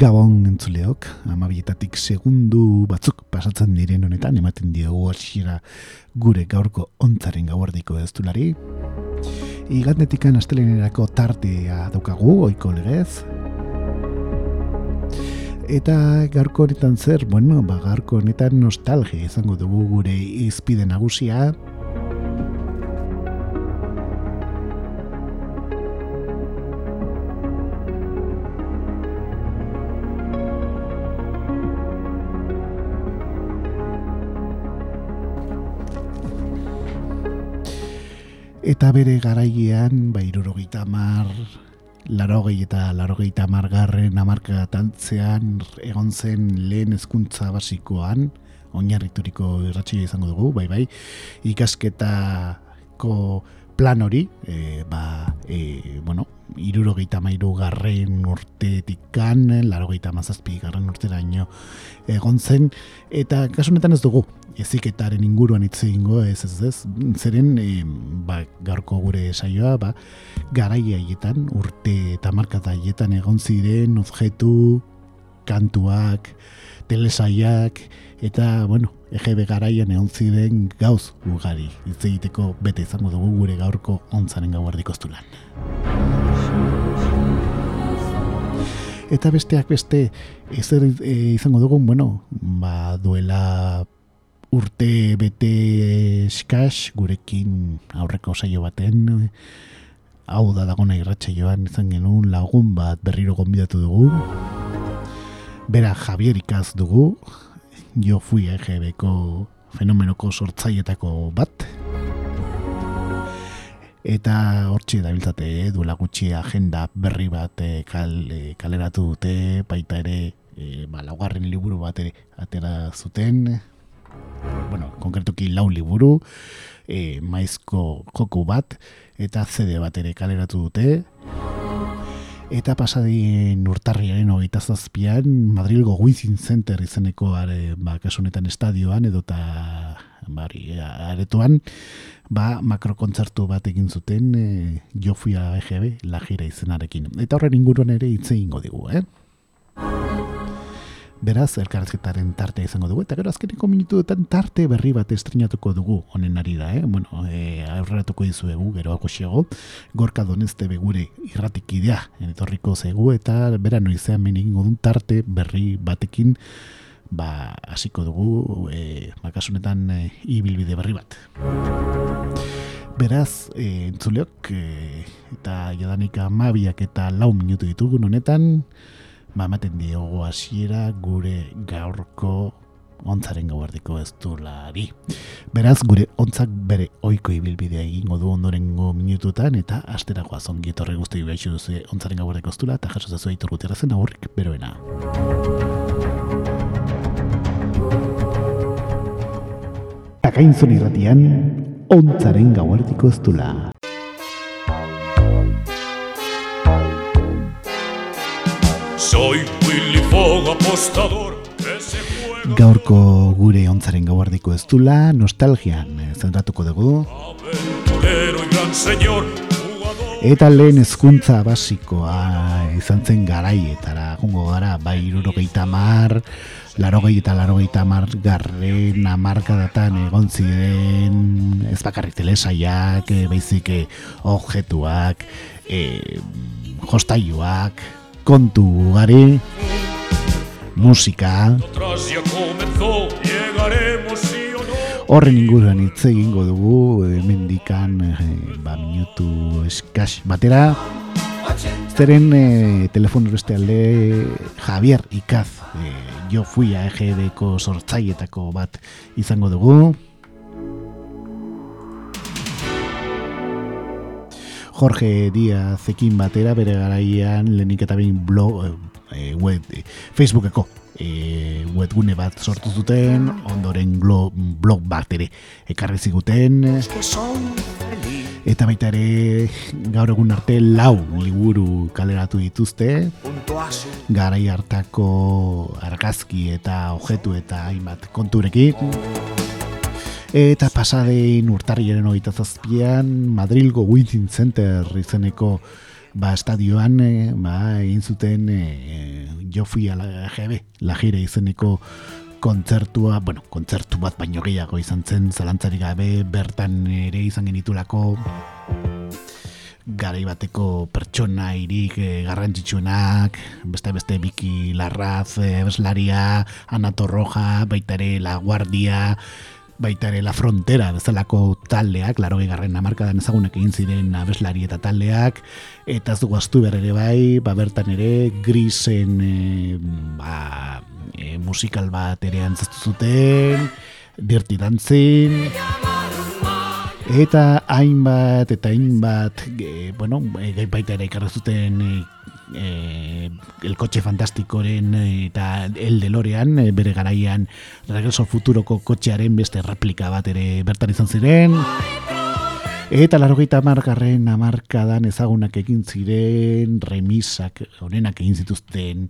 Gabon entzuleok, amabietatik segundu batzuk pasatzen diren honetan, ematen diogu hasiera gure gaurko ontzaren gauardiko ez dulari. Igandetikan astelenerako tartea daukagu, oiko legez. Eta gaurko honetan zer, bueno, ba, gaurko honetan nostalgia izango dugu gure izpide nagusia, eta bere garailean, ba, irurogeita mar, larogei eta larogeita margarren amarka tantzean egon zen lehen hezkuntza basikoan, oinarrituriko irratxia izango dugu, bai bai, ikasketako plan hori, e, ba, e, bueno, irurogeita mairu garren urtetik kan, larogeita mazazpi garren urtera ino egon zen, eta kasunetan ez dugu, eziketaren inguruan hitz egingo ez ez ez, zeren e, ba, gaurko gure saioa, ba, garaia haietan, urte eta markata haietan egon ziren, objektu, kantuak, telesaiak, eta, bueno, EGB garaian egon ziren gauz ugari hitz egiteko bete izango dugu gure gaurko ontzaren gau erdikoztulan. Eta besteak beste ezer e, izango dugu, bueno, ba, duela urte bete eskaz gurekin aurreko saio baten hau da dagona irratxe joan izan genuen lagun bat berriro gonbidatu dugu. Bera Javier Ikaz dugu, jo fui EGB-ko fenomenoko sortzaietako bat. Eta hortxe da biltzate, eh, duela gutxi agenda berri bat eh, kal, eh, kaleratu dute, baita ere, eh, ba, laugarren liburu bat ere atera zuten. Bueno, konkretuki lau liburu, eh, maizko joku bat, eta CD bat ere kaleratu dute eta pasadien urtarriaren hogeita zazpian Madrilgo Within Center izeneko are, ba, kasunetan estadioan edo eta bari, aretoan ba, makrokontzertu bat egin zuten e, Jofia EGB lajira izenarekin. Eta horren inguruan ere hitz egingo digu, eh? Beraz, elkarrezketaren tartea izango dugu, eta gero azkeneko minutuetan tarte berri bat estrenatuko dugu honen ari da, eh? Bueno, e, aurreratuko dizuegu, gero hako xego, gorka donezte begure irratik idea, etorriko zegu, eta bera noizean menin dun tarte berri batekin, ba, hasiko dugu, e, makasunetan e, ibilbide berri bat. Beraz, e, entzuleok, e, eta jadanik amabiak eta lau minutu ditugu honetan, ematen diogo hasiera gure gaurko ontzaren gauardiko ez du. Beraz, gure ontzak bere oiko ibilbidea egingo du ondorengo minututan, eta asteragoa zongi etorri guzti behitxu duzu ontzaren gauardiko ez du eta jaso zazu aitor gutera zen aurrik beroena. Akainzon irratian, ontzaren gauardiko ez du Gaurko gure ontzaren gauardiko ez dula, nostalgian eh, zentratuko dugu. Eta lehen hezkuntza basikoa izan zen garaitara, jungo gara, bai irurogeita mar, larogei eta larogeita mar garren amarkadatan egon ziren ez bakarrik telesaiak, eh, baizik eh, objetuak, e, jostaiuak, kontu gari musika. Horren inguruan hitz egingo dugu hemendikan eh, ba minutu eskas batera. Zeren eh, telefono beste alde Javier Ikaz eh, jo fui a EGDko sortzaietako bat izango dugu Jorge Díaz ekin batera bere garaian lehenik eta behin blog, e, web, e, Facebookeko e, webgune bat sortu zuten, ondoren blog bat ere ekarri ziguten. Eta baita ere gaur egun arte lau liburu kaleratu dituzte. Garai hartako argazki eta ojetu eta hainbat konturekin. Eta pasadein urtarriaren hogeita zazpian Madrilgo Wizzing Center izeneko ba, estadioan e, ba, egin zuten e, jo fui la GB, la jire izeneko kontzertua, bueno, kontzertu bat baino gehiago izan zen, zalantzari gabe, bertan ere izan genitulako garai bateko pertsona irik e, garrantzitsuenak, beste beste biki larraz, e, beslaria, anatorroja, baita ere la guardia, baita ere la frontera bezalako taldeak, laro garren amarkadan ezagunak egin ziren abeslari eta taldeak, eta zu guaztu ere bai, ba bertan ere grisen e, ba, e, musikal bat ere antzaztu zuten, dirti dantzin, eta hainbat, eta hainbat, e, bueno, e, baita ere ikarrezuten e, eh, el coche fantastikoren eh, eta el delorean eh, bere garaian regreso futuroko kotxearen beste replika bat ere bertan izan ziren. Eta larogeita margarren amarkadan ezagunak egin ziren remisak honenak egin zituzten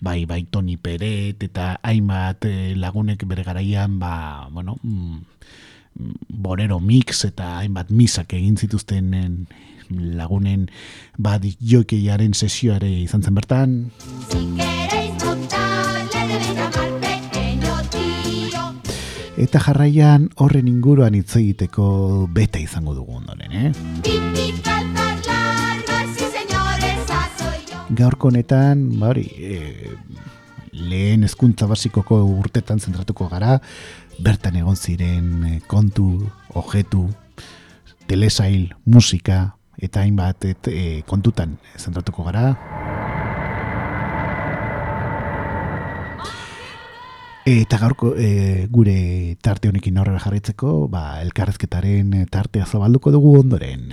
bai bai Toni Peret eta hainbat eh, lagunek bere garaian ba, bueno, mm, Borero Mix eta hainbat misak egin zituzten lagunen badik jokeiaren sesioare izan zen bertan. Eta jarraian horren inguruan hitz egiteko bete izango dugu ondoren, eh? Gaurko honetan, ba hori, e, lehen hezkuntza basikoko urtetan zentratuko gara, bertan egon ziren e, kontu, ojetu, telesail, musika, eta hainbat et, e, kontutan zentratuko gara. Eta gaurko e, gure tarte honekin horrela jarritzeko, ba, elkarrezketaren tartea zabalduko dugu ondoren.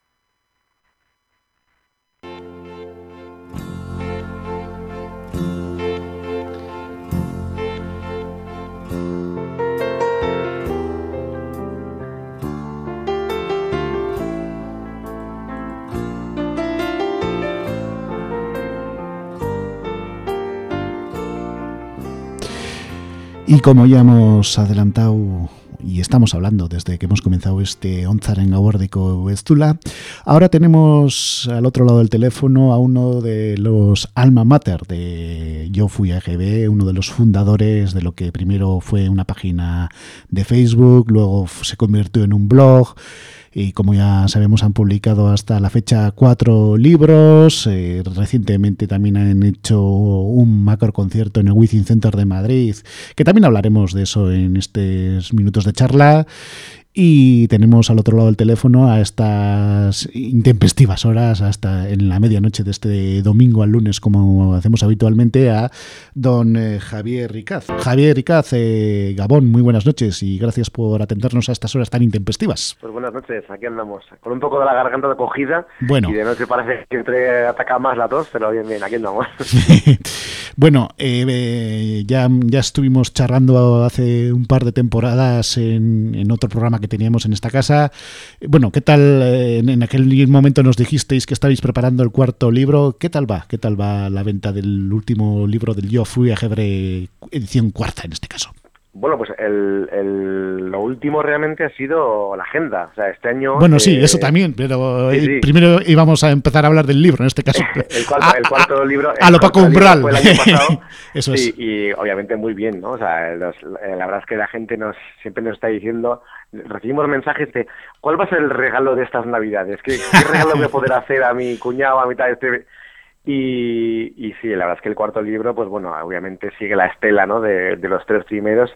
Y como ya hemos adelantado y estamos hablando desde que hemos comenzado este Onzaren Gauardico Estula, ahora tenemos al otro lado del teléfono a uno de los alma mater de Yo Fui AGB, uno de los fundadores de lo que primero fue una página de Facebook, luego se convirtió en un blog y como ya sabemos han publicado hasta la fecha cuatro libros, eh, recientemente también han hecho un macro concierto en el Within Center de Madrid, que también hablaremos de eso en estos minutos de charla y tenemos al otro lado del teléfono a estas intempestivas horas, hasta en la medianoche de este domingo al lunes, como hacemos habitualmente, a don eh, Javier Ricaz. Javier Ricaz, eh, Gabón, muy buenas noches y gracias por atendernos a estas horas tan intempestivas. Pues buenas noches, aquí andamos, con un poco de la garganta recogida bueno. y de noche parece que entre ataca más la tos, pero bien, bien, aquí andamos. bueno, eh, ya, ya estuvimos charlando hace un par de temporadas en, en otro programa que teníamos en esta casa. Bueno, ¿qué tal? Eh, en, aquel momento nos dijisteis que estabais preparando el cuarto libro. ¿Qué tal va? ¿Qué tal va la venta del último libro del Yo Fui a Jebre, edición cuarta en este caso? Bueno, pues el, lo último realmente ha sido la agenda. O sea, este año. Bueno, sí, eso también, pero eh, primero íbamos a empezar a hablar del libro en este caso. el, cuarto, libro. A lo Paco Umbral. eso es. Y, obviamente muy bien, ¿no? O sea, eh, la verdad es que la gente nos siempre nos está diciendo. Recibimos mensajes de ¿cuál va a ser el regalo de estas Navidades? ¿Qué, regalo voy a poder hacer a mi cuñado, a mitad de este.? Y, y sí, la verdad es que el cuarto libro, pues bueno, obviamente sigue la estela, ¿no? De, de los tres primeros.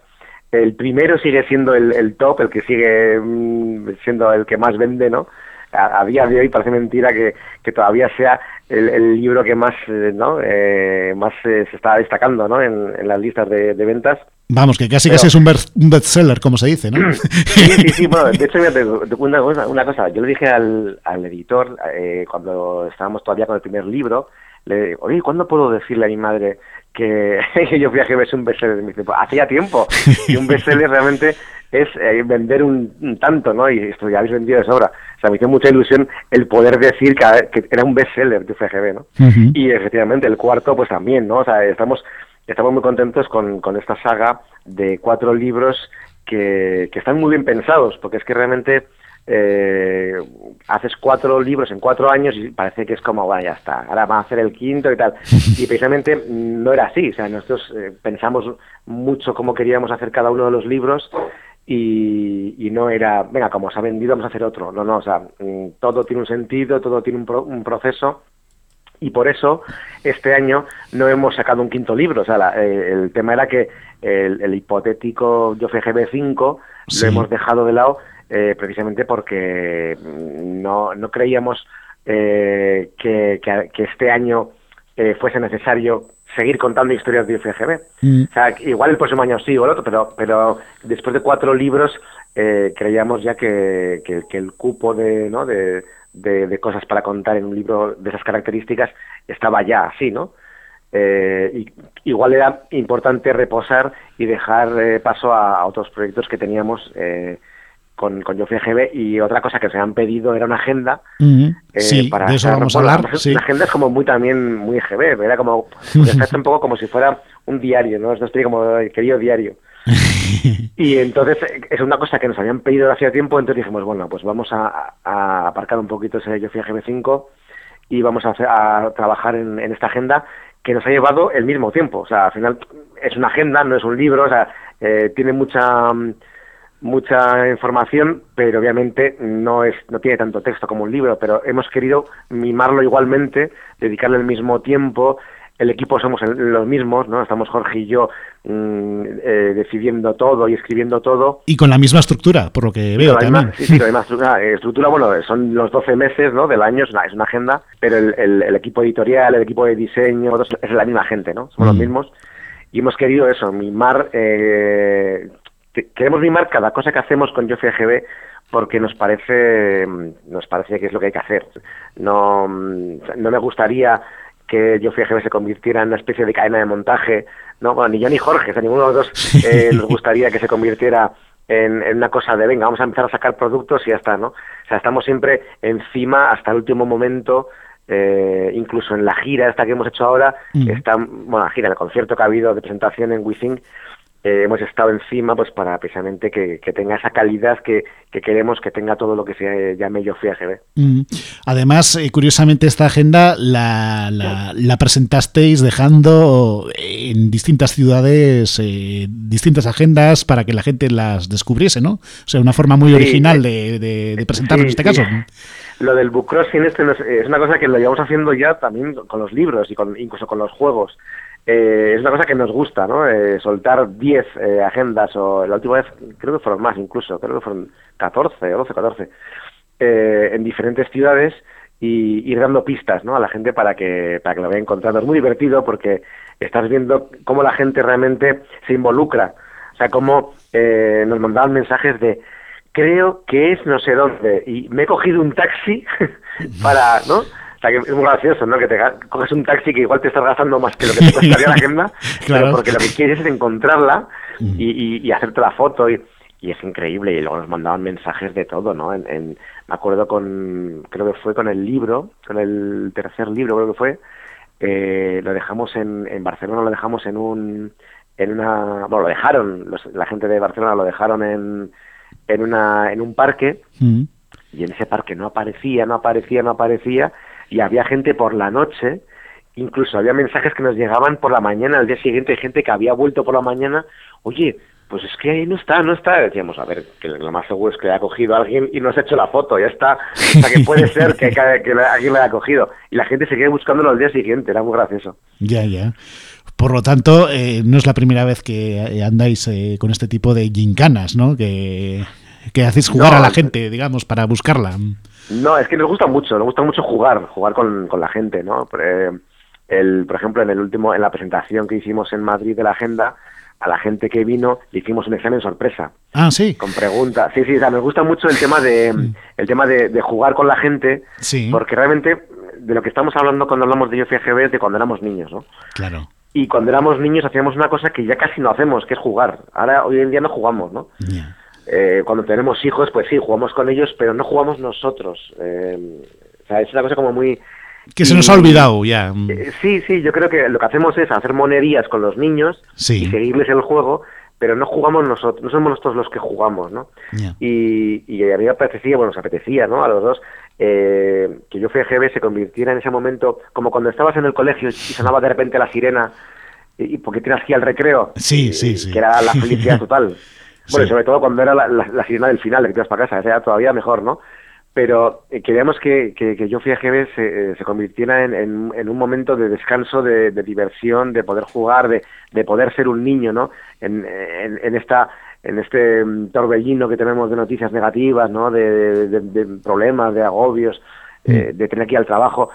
El primero sigue siendo el, el top, el que sigue mm, siendo el que más vende, ¿no? A, día de hoy parece mentira que, que todavía sea el, libro que más, eh, ¿no? Eh, más se está destacando ¿no? en, las listas de, ventas. Vamos, que casi casi es un, bestseller, como se dice, ¿no? Sí, sí, sí. Bueno, de hecho, una, una, cosa, yo le dije al, al editor, cuando estábamos todavía con el primer libro, le digo, oye, ¿cuándo puedo decirle a mi madre que, yo fui a GB es un bestseller? Me dice, pues, hacía tiempo. Y un bestseller realmente es eh, vender un, tanto, ¿no? Y esto ya habéis vendido de sobra. O sea, me hizo mucha ilusión el poder decir que, que era un bestseller de FGB, ¿no? Y efectivamente, el cuarto, pues también, ¿no? O sea, estamos, estamos muy contentos con, con esta saga de cuatro libros que, que están muy bien pensados, porque es que realmente eh, haces cuatro libros en cuatro años y parece que es como, bueno, ya está, ahora va a hacer el quinto y tal. Y precisamente no era así, o sea, nosotros eh, pensamos mucho cómo queríamos hacer cada uno de los libros y, no era, venga, como se ha vendido, vamos a hacer otro. No, no, o sea, mm, todo tiene un sentido, todo tiene un, un proceso y por eso este año no hemos sacado un quinto libro. O sea, eh, el tema era que el, hipotético Yo FGB 5 lo hemos dejado de lado eh, precisamente porque no, no creíamos eh, que, que, este año eh, fuese necesario seguir contando historias de UFGB. Mm. O sea, igual el próximo año sí o el otro, pero, pero después de cuatro libros creíamos ya que, que, el cupo de, ¿no? de, de, cosas para contar en un libro de esas características estaba ya así, ¿no? y, igual era importante reposar y dejar paso a, otros proyectos que teníamos eh, con, con Yo GB y otra cosa que se han pedido era una agenda eh, para de eso vamos a hablar una agenda es como muy también muy GB era como un poco como si fuera un diario no estoy como querido diario. Y entonces es una cosa que nos habían pedido hace tiempo entonces dijimos bueno pues vamos a, aparcar un poquito ese Yo GB 5 y vamos a, a trabajar en, esta agenda que nos ha llevado el mismo tiempo. O sea al final es una agenda no es un libro o sea eh, tiene mucha mucha información, pero obviamente no es no tiene tanto texto como un libro, pero hemos querido mimarlo igualmente, dedicarle el mismo tiempo. El equipo somos los mismos, ¿no? Estamos Jorge y yo mm, eh, decidiendo todo y escribiendo todo. Y con la misma estructura, por lo que veo también. sí, sí, la misma estructura. Eh, estructura, bueno, son los 12 meses ¿no? del año, es una, es una agenda, pero el, el, equipo editorial, el equipo de diseño, es la misma gente, ¿no? Somos los mm. mismos. Y hemos querido eso, mimar eh, queremos mimar cada cosa que hacemos con Yo GB porque nos parece nos parece que es lo que hay que hacer. No, no me gustaría que Yo GB se convirtiera en una especie de cadena de montaje, no, bueno, ni yo ni Jorge, o ninguno de los dos eh, nos gustaría que se convirtiera en, una cosa de venga, vamos a empezar a sacar productos y ya está, ¿no? O sea, estamos siempre encima hasta el último momento, eh, incluso en la gira esta que hemos hecho ahora, está, bueno, la gira, el concierto que ha habido de presentación en Withing, eh, hemos estado encima pues para precisamente que, tenga esa calidad que, queremos que tenga todo lo que se llame Yo Fui mm. Además, eh, curiosamente, esta agenda la, la, presentasteis dejando en distintas ciudades eh, distintas agendas para que la gente las descubriese, ¿no? O sea, una forma muy original de, de, presentarlo en este caso. Lo del book crossing este es una cosa que lo llevamos haciendo ya también con los libros y con, incluso con los juegos. Eh, es una cosa que nos gusta, ¿no? Eh, soltar 10 eh, agendas, o la última vez creo que fueron más incluso, creo que fueron 14 o 12, 14, en diferentes ciudades y ir dando pistas, ¿no? A la gente para que, para que lo vaya encontrando. Es muy divertido porque estás viendo cómo la gente realmente se involucra. O sea, cómo nos mandaban mensajes de creo que es no sé dónde y me he cogido un taxi para, ¿no? Sea, que es muy gracioso, ¿no? Que te coges un taxi que igual te estás gastando más que lo que te costaría la agenda, pero porque lo que quieres es encontrarla mm. y, y, hacerte la foto y, y, es increíble. Y luego nos mandaban mensajes de todo, ¿no? En, me acuerdo con, creo que fue con el libro, con el tercer libro creo que fue, eh, lo dejamos en, en Barcelona, lo dejamos en un, en una, bueno, lo dejaron, la gente de Barcelona lo dejaron en, en una, en un parque, mm. y en ese parque no aparecía, no aparecía, no aparecía, y había gente por la noche, incluso había mensajes que nos llegaban por la mañana, al día siguiente hay gente que había vuelto por la mañana, oye, pues es que ahí no está, no está. Decíamos, a ver, que lo más seguro es que haya cogido a alguien y nos ha hecho la foto, ya está. O sea, que puede ser que, que, alguien lo haya cogido. Y la gente seguía buscándolo al día siguiente, era muy gracioso. Ya, ya. Por lo tanto, eh, no es la primera vez que andáis eh, con este tipo de gincanas, ¿no? Que que hacéis jugar a la gente, digamos, para buscarla. No, es que nos gusta mucho, nos gusta mucho jugar, jugar con, con la gente, ¿no? Eh, el, por ejemplo, en el último, en la presentación que hicimos en Madrid de la agenda, a la gente que vino le hicimos un examen sorpresa. Ah, sí. Con preguntas. Sí, sí, o sea, nos gusta mucho el tema de el tema de, jugar con la gente, sí. porque realmente de lo que estamos hablando cuando hablamos de Yo es de cuando éramos niños, ¿no? Claro. Y cuando éramos niños hacíamos una cosa que ya casi no hacemos, que es jugar. Ahora, hoy en día no jugamos, ¿no? Eh, cuando tenemos hijos, pues sí, jugamos con ellos, pero no jugamos nosotros. Eh, o sea, es una cosa como muy que se nos ha olvidado ya. Eh, sí, sí, yo creo que lo que hacemos es hacer monerías con los niños y seguirles el juego, pero no jugamos nosotros, no somos nosotros los que jugamos, ¿no? Y, y, a mí me apetecía, bueno, nos apetecía, ¿no? A los dos, eh, que yo fui a GB se convirtiera en ese momento, como cuando estabas en el colegio y sonaba de repente la sirena, y, porque tienes ir al recreo. Sí, sí, sí. Que era la felicidad total. Bueno, sobre todo cuando era la, sirena del final, de que te vas para casa, era todavía mejor, ¿no? pero eh, queríamos que, que, Yo fui a GB se, eh, se convirtiera en, en, un momento de descanso, de, diversión, de poder jugar, de, de, poder ser un niño, ¿no? En, en, esta en este mm, torbellino que tenemos de noticias negativas, ¿no? De, de problemas, de agobios, mm. eh, de tener que ir al trabajo.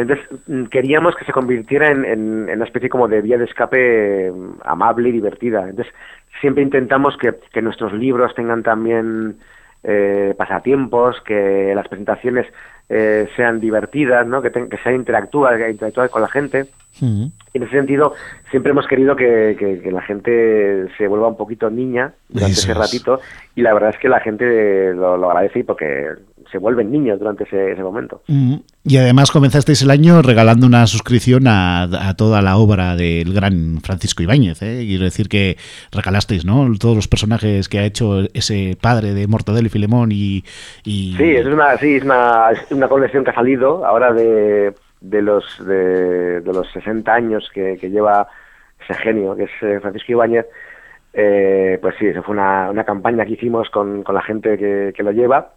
Entonces mm, queríamos que se convirtiera en, en, una especie como de vía de escape amable y divertida. Entonces siempre intentamos que, que nuestros libros tengan también eh, pasatiempos, que las presentaciones eh, sean divertidas, ¿no? que, que sea interactuar, que con la gente. Y en ese sentido, siempre hemos querido que, que, la gente se vuelva un poquito niña durante ese ratito y la verdad es que la gente lo, lo agradece porque se vuelven niños durante ese, momento. Y además comenzasteis el año regalando una suscripción a, toda la obra del gran Francisco Ibáñez. ¿eh? Quiero decir que regalasteis ¿no? todos los personajes que ha hecho ese padre de Mortadelo y Filemón. Y, Sí, es una, sí, es una, es una colección que ha salido ahora de, de, los, de, los 60 años que, lleva ese genio, que es eh, Francisco Ibáñez. Eh, pues sí, eso fue una, una campaña que hicimos con, con la gente que, que lo lleva.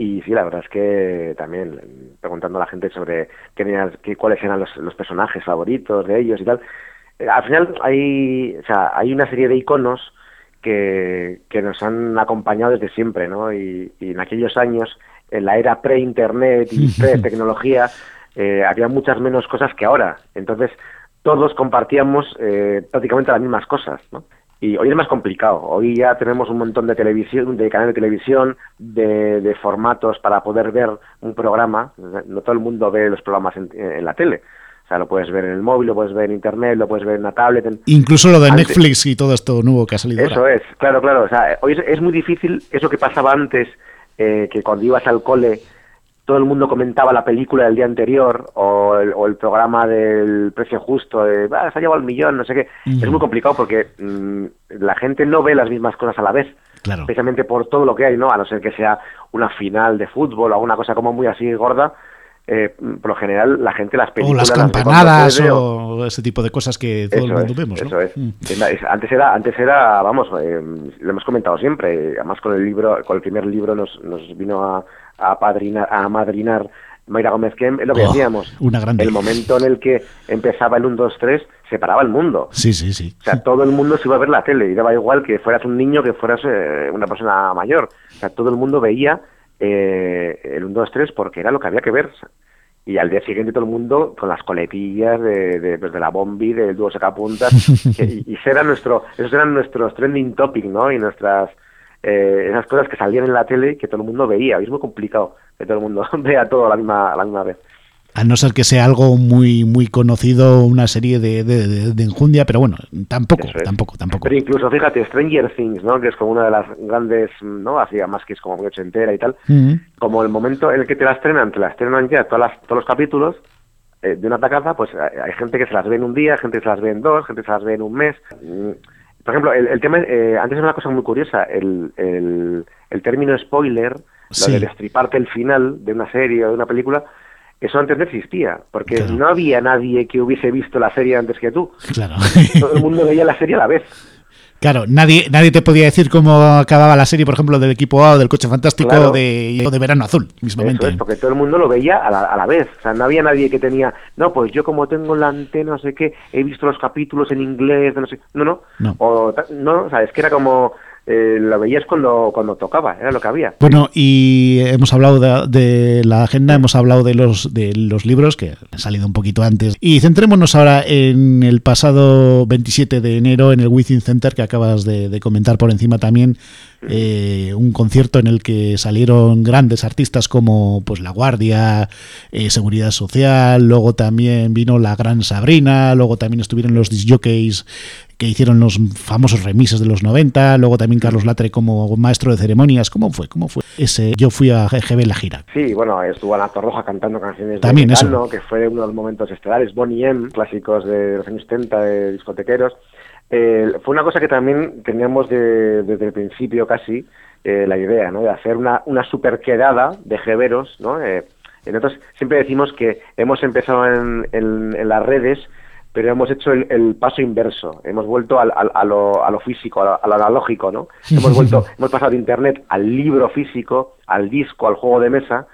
Y sí, la verdad es que también preguntando a la gente sobre qué, cuáles eran los, personajes favoritos de ellos y tal, eh, al final hay, o sea, hay una serie de iconos que, que nos han acompañado desde siempre, ¿no? Y, en aquellos años, en la era pre-internet y pre-tecnología, eh, había muchas menos cosas que ahora. Entonces, todos compartíamos eh, prácticamente las mismas cosas, ¿no? Y hoy es más complicado. Hoy ya tenemos un montón de televisión, de canales de televisión, de, formatos para poder ver un programa. No todo el mundo ve los programas en, la tele. O sea, lo puedes ver en el móvil, lo puedes ver en internet, lo puedes ver en la tablet. Incluso lo de Netflix y todo esto nuevo que ha salido. Eso es, claro, claro. O sea, hoy es, muy difícil eso que pasaba antes, eh, que cuando ibas al cole todo el mundo comentaba la película del día anterior o el, programa del precio justo, de, ah, se ha llevado el millón, no sé qué. Es muy complicado porque mm, la gente no ve las mismas cosas a la vez. Claro. Especialmente por todo lo que hay, ¿no? A no ser que sea una final de fútbol o alguna cosa como muy así gorda. Eh, por lo general, la gente las películas... O las campanadas o... ese tipo de cosas que todo el mundo vemos, Eso mm. es. Antes era, antes era vamos, eh, lo hemos comentado siempre. Además, con el libro, con el primer libro nos, nos vino a a, padrinar, a madrinar Mayra Gómez Kem, es lo que oh, decíamos. Una grande. El momento en el que empezaba el 1, 2, 3, se paraba el mundo. Sí, sí, sí. O sea, todo el mundo se iba a ver la tele y daba igual que fueras un niño que fueras eh, una persona mayor. O sea, todo el mundo veía eh, el 1, 2, 3 porque era lo que había que ver. Y al día siguiente todo el mundo con las coletillas de, de, pues, de la bombi, del dúo sacapuntas. y, y ese nuestro, esos eran nuestros trending topics, ¿no? Y nuestras eh, esas cosas que salían en la tele que todo el mundo veía. es muy complicado que todo el mundo vea todo a la misma, a la misma vez. A no ser que sea algo muy muy conocido, una serie de, de, enjundia, pero bueno, tampoco, tampoco, tampoco. Pero incluso, fíjate, Stranger Things, ¿no? Que es como una de las grandes, ¿no? Así, más que es como muy ochentera y tal. Como el momento en el que te la estrenan, te la estrenan ya todas todos los capítulos, eh, de una tacada, pues hay gente que se las ve en un día, gente que se las ve en dos, gente que se las ve en un mes. Por ejemplo, el, tema, eh, antes era una cosa muy curiosa, el, el, término spoiler, lo de destriparte el final de una serie o de una película, eso antes no existía, porque no había nadie que hubiese visto la serie antes que tú. Claro. Todo el mundo veía la serie a la vez. Claro, nadie, nadie te podía decir cómo acababa la serie, por ejemplo, del equipo A o del coche fantástico de, de, Verano Azul, mismamente. Eso es, porque todo el mundo lo veía a la, a la, vez. O sea, no había nadie que tenía, no, pues yo como tengo la antena, no sé qué, he visto los capítulos en inglés, no sé. No, no. No, o, no, o sea, es que era como eh, lo veías cuando, cuando tocaba, era lo que había. Bueno, y hemos hablado de, la agenda, hemos hablado de los, de los libros que han salido un poquito antes. Y centrémonos ahora en el pasado 27 de enero en el Within Center que acabas de, comentar por encima también. Eh, un concierto en el que salieron grandes artistas como pues La Guardia, eh, Seguridad Social, luego también vino la Gran Sabrina, luego también estuvieron los disjockeys que hicieron los famosos remises de los 90, luego también Carlos Latre como maestro de ceremonias. ¿Cómo fue? ¿Cómo fue ese? Yo fui a GB la gira. Sí, bueno, estuvo la Roja cantando canciones también de eso. que fue uno de los momentos estelares. Bonnie M, clásicos de los años 70 de discotequeros. Eh, fue una cosa que también teníamos desde el principio casi eh, la idea, ¿no? De hacer una, una super quedada de jeveros, ¿no? Eh, nosotros siempre decimos que hemos empezado en, en las redes pero hemos hecho el, paso inverso, hemos vuelto al, a, lo, a, lo, físico, a lo, analógico, ¿no? hemos vuelto, hemos pasado de internet al libro físico, al disco, al juego de mesa,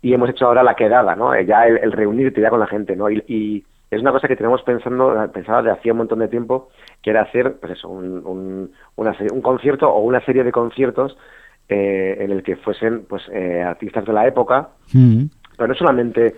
y hemos hecho ahora la quedada, ¿no? Ya el, reunirte ya con la gente, ¿no? Y, es una cosa que tenemos pensando, pensado de hacía un montón de tiempo, que era hacer, pues eso, un, un, un concierto o una serie de conciertos eh, en el que fuesen, pues, eh, artistas de la época, pero no solamente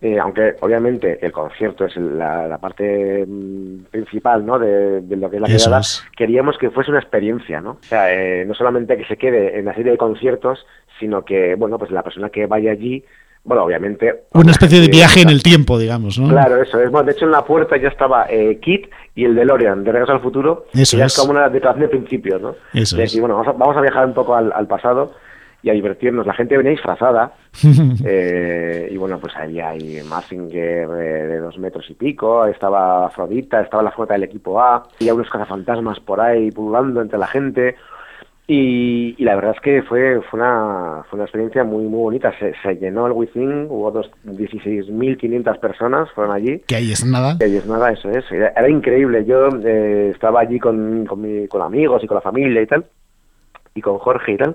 eh, aunque obviamente el concierto es la, parte mm, principal ¿no? de, lo que es la quedada, queríamos que fuese una experiencia, ¿no? O sea, eh, no solamente que se quede en la serie de conciertos, sino que, bueno, pues la persona que vaya allí, bueno, obviamente... Una especie de viaje en el tiempo, digamos, ¿no? Claro, eso es. de hecho, en la puerta ya estaba eh, Kit y el DeLorean, de Regreso al Futuro, eso ya es. como una declaración de principios, ¿no? Eso es. bueno, vamos a, viajar un poco al, al pasado y a divertirnos. La gente venía disfrazada eh, y bueno, pues había ahí Massinger de, dos metros y pico, estaba Afrodita, estaba la flota del equipo A, había unos cazafantasmas por ahí pululando entre la gente. Y, la verdad es que fue, fue, una, fue una experiencia muy muy bonita. Se, llenó el Within, hubo 16.500 personas, fueron allí. Que ahí es nada. Que ahí es nada, eso es. Era, increíble. Yo eh, estaba allí con, con, mi, con amigos y con la familia y tal, y con Jorge y tal.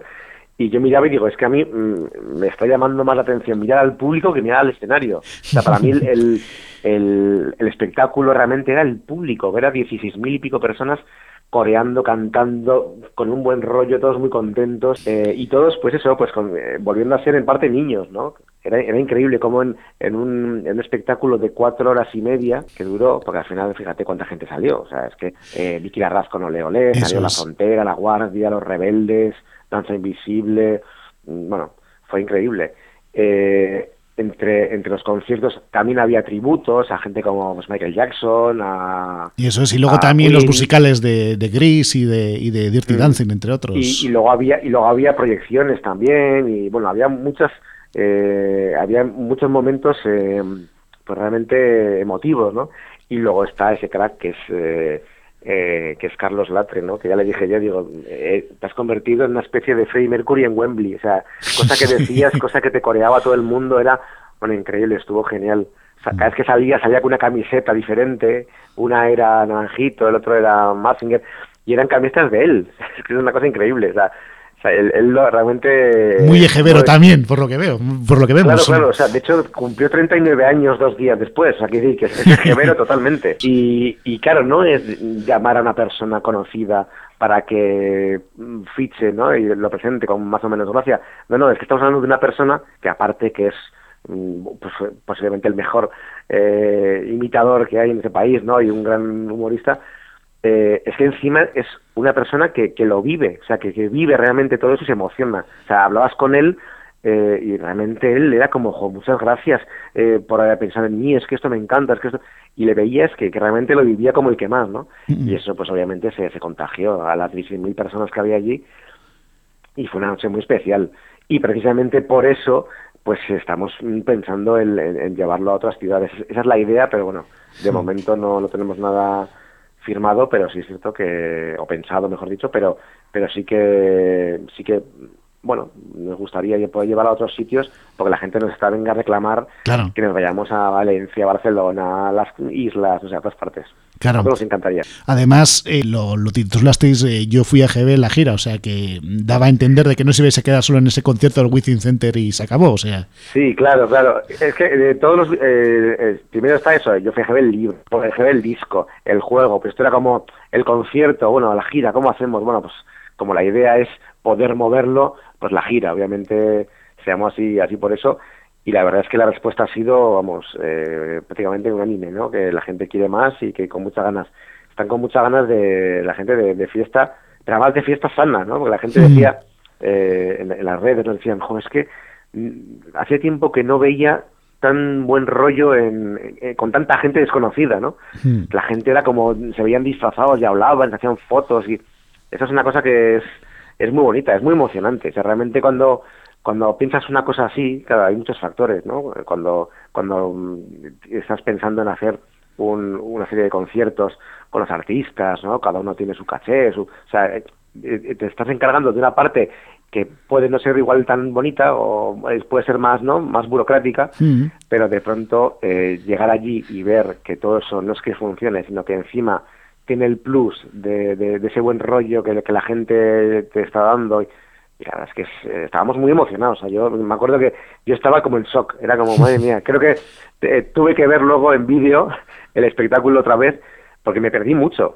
Y yo miraba y digo, es que a mí mm, me está llamando más la atención mirar al público que mirar al escenario. O sea, para mí el, el, espectáculo realmente era el público, ver a 16.000 y pico personas coreando, cantando, con un buen rollo, todos muy contentos, eh, y todos, pues eso, pues eh, volviendo a ser en parte niños, ¿no? Era, era increíble como en, en, un, en un espectáculo de cuatro horas y media que duró, porque al final, fíjate cuánta gente salió, o sea, es que eh, Vicky Larrasco no le olé, salió La Frontera, La Guardia, Los Rebeldes, Danza Invisible, mm, bueno, fue increíble. Eh, entre, entre los conciertos también había tributos a gente como pues, Michael Jackson, a... Y eso es, y luego también los musicales de, de Gris y de, y de Dirty mm. Dancing, entre otros. Y, luego había, y luego había proyecciones también, y bueno, había muchas, eh, había muchos momentos eh, pues realmente emotivos, ¿no? Y luego está ese crack que es... Eh, eh, que es Carlos Latre, ¿no? Que ya le dije yo, digo, eh, te has convertido en una especie de Freddie Mercury en Wembley, o sea, cosa que decías, cosa que te coreaba todo el mundo, era, bueno, increíble, estuvo genial. cada vez que salía, salía con una camiseta diferente, una era Naranjito, el otro era Massinger, y eran camisetas de él, es que es una cosa increíble, o sea, o sea, él, realmente... Muy ejevero también, por lo que veo, por lo que vemos. Claro, claro, o sea, de hecho cumplió 39 años dos días después, o sea, que, que es ejevero totalmente. Y, y claro, no es llamar a una persona conocida para que fiche, ¿no? Y lo presente con más o menos gracia. No, no, es que estamos hablando de una persona que aparte que es mm, pues, posiblemente el mejor eh, imitador que hay en ese país, ¿no? Y un gran humorista, eh, es que encima es una persona que, que lo vive, o sea, que, vive realmente todo eso y se emociona. O sea, hablabas con él eh, y realmente él era como, muchas gracias eh, por haber pensado en mí, es que esto me encanta, es que esto... Y le veías que, que realmente lo vivía como el que más, ¿no? Y eso, pues obviamente se, se contagió a las 16.000 personas que había allí y fue una noche muy especial. Y precisamente por eso, pues estamos pensando en, en llevarlo a otras ciudades. Esa es la idea, pero bueno, de momento no, no tenemos nada firmado, pero sí es cierto que, o pensado, mejor dicho, pero, pero sí que, sí que, bueno, nos gustaría poder llevar a otros sitios porque la gente nos está venga a reclamar que nos vayamos a Valencia, Barcelona, las islas, o sea, a todas partes. Claro. nos encantaría. Además, eh, lo, lo titulasteis eh, Yo fui a GB en la gira, o sea que daba a entender de que no se iba a quedar solo en ese concierto del Within Center y se acabó, o sea. Sí, claro, claro. Es que de todos los. Eh, eh primero está eso, yo fui a GB el libro, GB el disco, el juego, pues esto era como el concierto, bueno, la gira, ¿cómo hacemos? Bueno, pues como la idea es poder moverlo, pues la gira, obviamente seamos así, así por eso. Y la verdad es que la respuesta ha sido, vamos, eh, prácticamente unánime, ¿no? Que la gente quiere más y que con muchas ganas, están con muchas ganas de la gente de, fiesta, pero además de fiesta sana, ¿no? Porque la gente decía eh, en, las redes, nos decían, jo, es que mm, hace tiempo que no veía tan buen rollo en, con tanta gente desconocida, ¿no? La gente era como, se veían disfrazados y hablaban, se hacían fotos y eso es una cosa que es, es muy bonita, es muy emocionante. O sea, realmente cuando, cuando piensas una cosa así, claro, hay muchos factores, ¿no? Cuando, cuando mm, estás pensando en hacer un, una serie de conciertos con los artistas, ¿no? Cada uno tiene su caché, su, o sea, eh, eh, te estás encargando de una parte que puede no ser igual tan bonita o puede ser más no más burocrática mm. pero de pronto eh, llegar allí y ver que todo eso no es que funcione sino que encima tiene el plus de, de, ese buen rollo que, que, la gente te está dando y, la verdad es que eh, estábamos muy emocionados. Yo me acuerdo que yo estaba como en shock. Era como madre mía creo que eh, tuve que ver luego en vídeo el espectáculo otra vez porque me perdí mucho.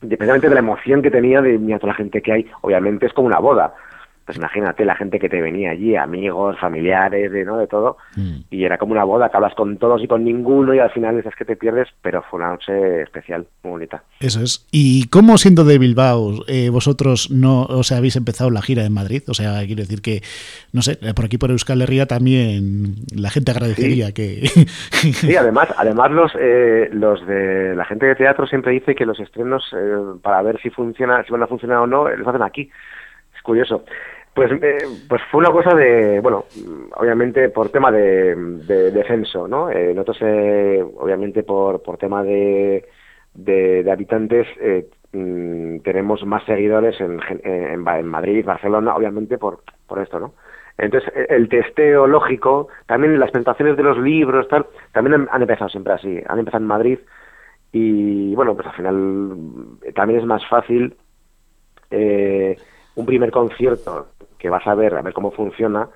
Independientemente de la emoción que tenía de mira, toda la gente que hay, obviamente es como una boda pues imagínate la gente que te venía allí, amigos, familiares, de, ¿no? de todo, mm. y era como una boda que hablas con todos y con ninguno y al final dices que te pierdes, pero fue una noche especial, muy bonita. Eso es. ¿Y cómo siendo de Bilbao eh, vosotros no o sea, habéis empezado la gira en Madrid? O sea, quiero decir que, no sé, por aquí por Euskal Herria también la gente agradecería que... sí, además, además los, eh, los de la gente de teatro siempre dice que los estrenos, eh, para ver si funciona, si van a funcionar o no, los hacen aquí curioso. Pues, eh, pues fue una cosa de, bueno, obviamente por tema de, descenso, ¿no? Eh, nosotros, eh, obviamente por, por tema de, de, habitantes, eh, mm, tenemos más seguidores en, en, en, Madrid, Barcelona, obviamente por, por esto, ¿no? Entonces, el testeo lógico, también las presentaciones de los libros, tal, también han, empezado siempre así, han empezado en Madrid y, bueno, pues al final también es más fácil eh, un primer concierto que vas a ver, a ver cómo funciona,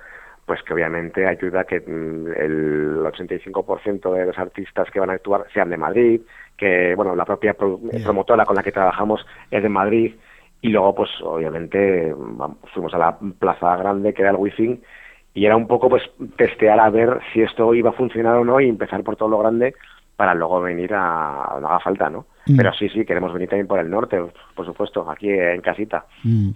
pues que obviamente ayuda a que mm, el 85% de los artistas que van a actuar sean de Madrid, que bueno, la propia promotora con la que trabajamos es de Madrid y luego pues obviamente fuimos a la plaza grande que era el Wifi y era un poco pues testear a ver si esto iba a funcionar o no y empezar por todo lo grande para luego venir a, no haga falta, ¿no? Mm. Pero sí, sí, queremos venir también por el norte, por supuesto, aquí en casita. Mm.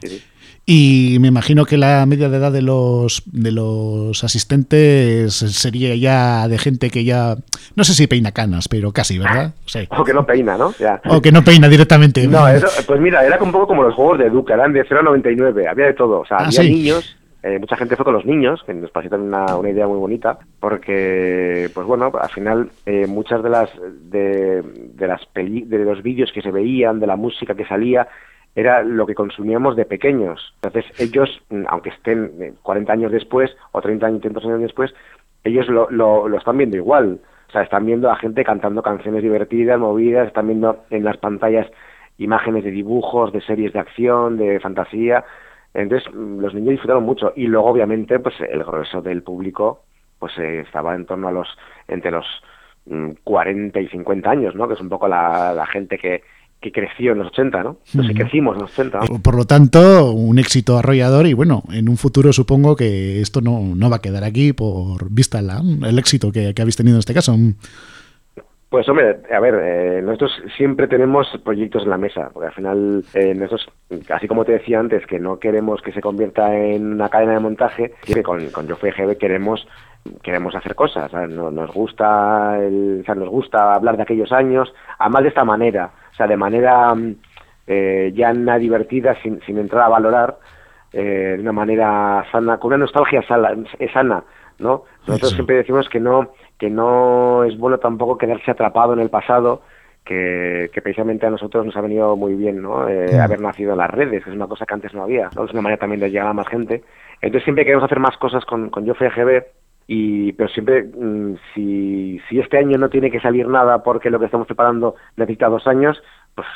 Y me imagino que la media de edad de los de los asistentes sería ya de gente que ya, no sé si peina canas, pero casi, ¿verdad? Sí. O que no peina, ¿no? O que no peina directamente. No, pues mira, era un poco como los juegos de Duca, eran de 0 a 99, había de todo. O sea, ah, había niños eh, mucha gente fue con los niños, que nos pareció una, idea muy bonita, porque, pues bueno, al final eh, muchas de las de, de las peli, de los vídeos que se veían, de la música que salía, era lo que consumíamos de pequeños. Entonces ellos, aunque estén 40 eh, años después o 30 años, años después, ellos lo, lo, lo están viendo igual. O sea, están viendo a gente cantando canciones divertidas, movidas, están viendo en las pantallas imágenes de dibujos, de series de acción, de fantasía. Entonces, los niños disfrutaron mucho y luego, obviamente, pues el grueso del público pues eh, estaba en torno a los, entre los 40 mm, y 50 años, ¿no? Que es un poco la, gente que, que creció en los 80, ¿no? Los que crecimos en los 80. Por lo tanto, un éxito arrollador y bueno, en un futuro supongo que esto no, no va a quedar aquí por vista la, el éxito que, que habéis tenido en este caso. Pues hombre, a ver, eh, nosotros siempre tenemos proyectos en la mesa, porque al final eh, nosotros, así como te decía antes, que no queremos que se convierta en una cadena de montaje, que con, con Yo GB queremos queremos hacer cosas, nos gusta el, o sea, nos gusta hablar de aquellos años, además de esta manera, o sea, de manera eh, llana, divertida, sin, sin entrar a valorar, eh, de una manera sana, con una nostalgia sana, sana ¿no? Nosotros siempre decimos que no que no es bueno tampoco quedarse atrapado en el pasado, que, precisamente a nosotros nos ha venido muy bien, ¿no? Eh, haber nacido en las redes, que es una cosa que antes no había, ¿no? Es una manera también de llegar a más gente. Entonces siempre queremos hacer más cosas con, con Yo y, pero siempre, mm, si, si este año no tiene que salir nada porque lo que estamos preparando necesita dos años, pues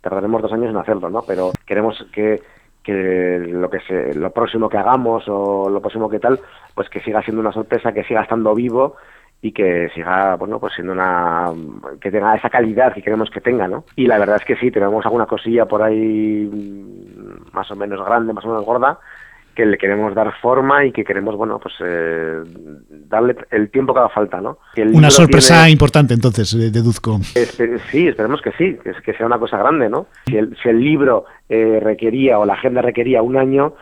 tardaremos dos años en hacerlo, ¿no? Pero queremos que, que lo que se, lo próximo que hagamos o lo próximo que tal, pues que siga siendo una sorpresa, que siga estando vivo y que siga, bueno, pues siendo una, que tenga esa calidad que queremos que tenga, ¿no? Y la verdad es que sí, tenemos alguna cosilla por ahí mm, más o menos grande, más o menos gorda, que le queremos dar forma y que queremos, bueno, pues eh, darle el tiempo que haga falta, ¿no? una sorpresa importante, entonces, eh, deduzco. sí, esperemos que sí, que, que sea una cosa grande, ¿no? Si el, si el libro eh, requería o la agenda requería un año,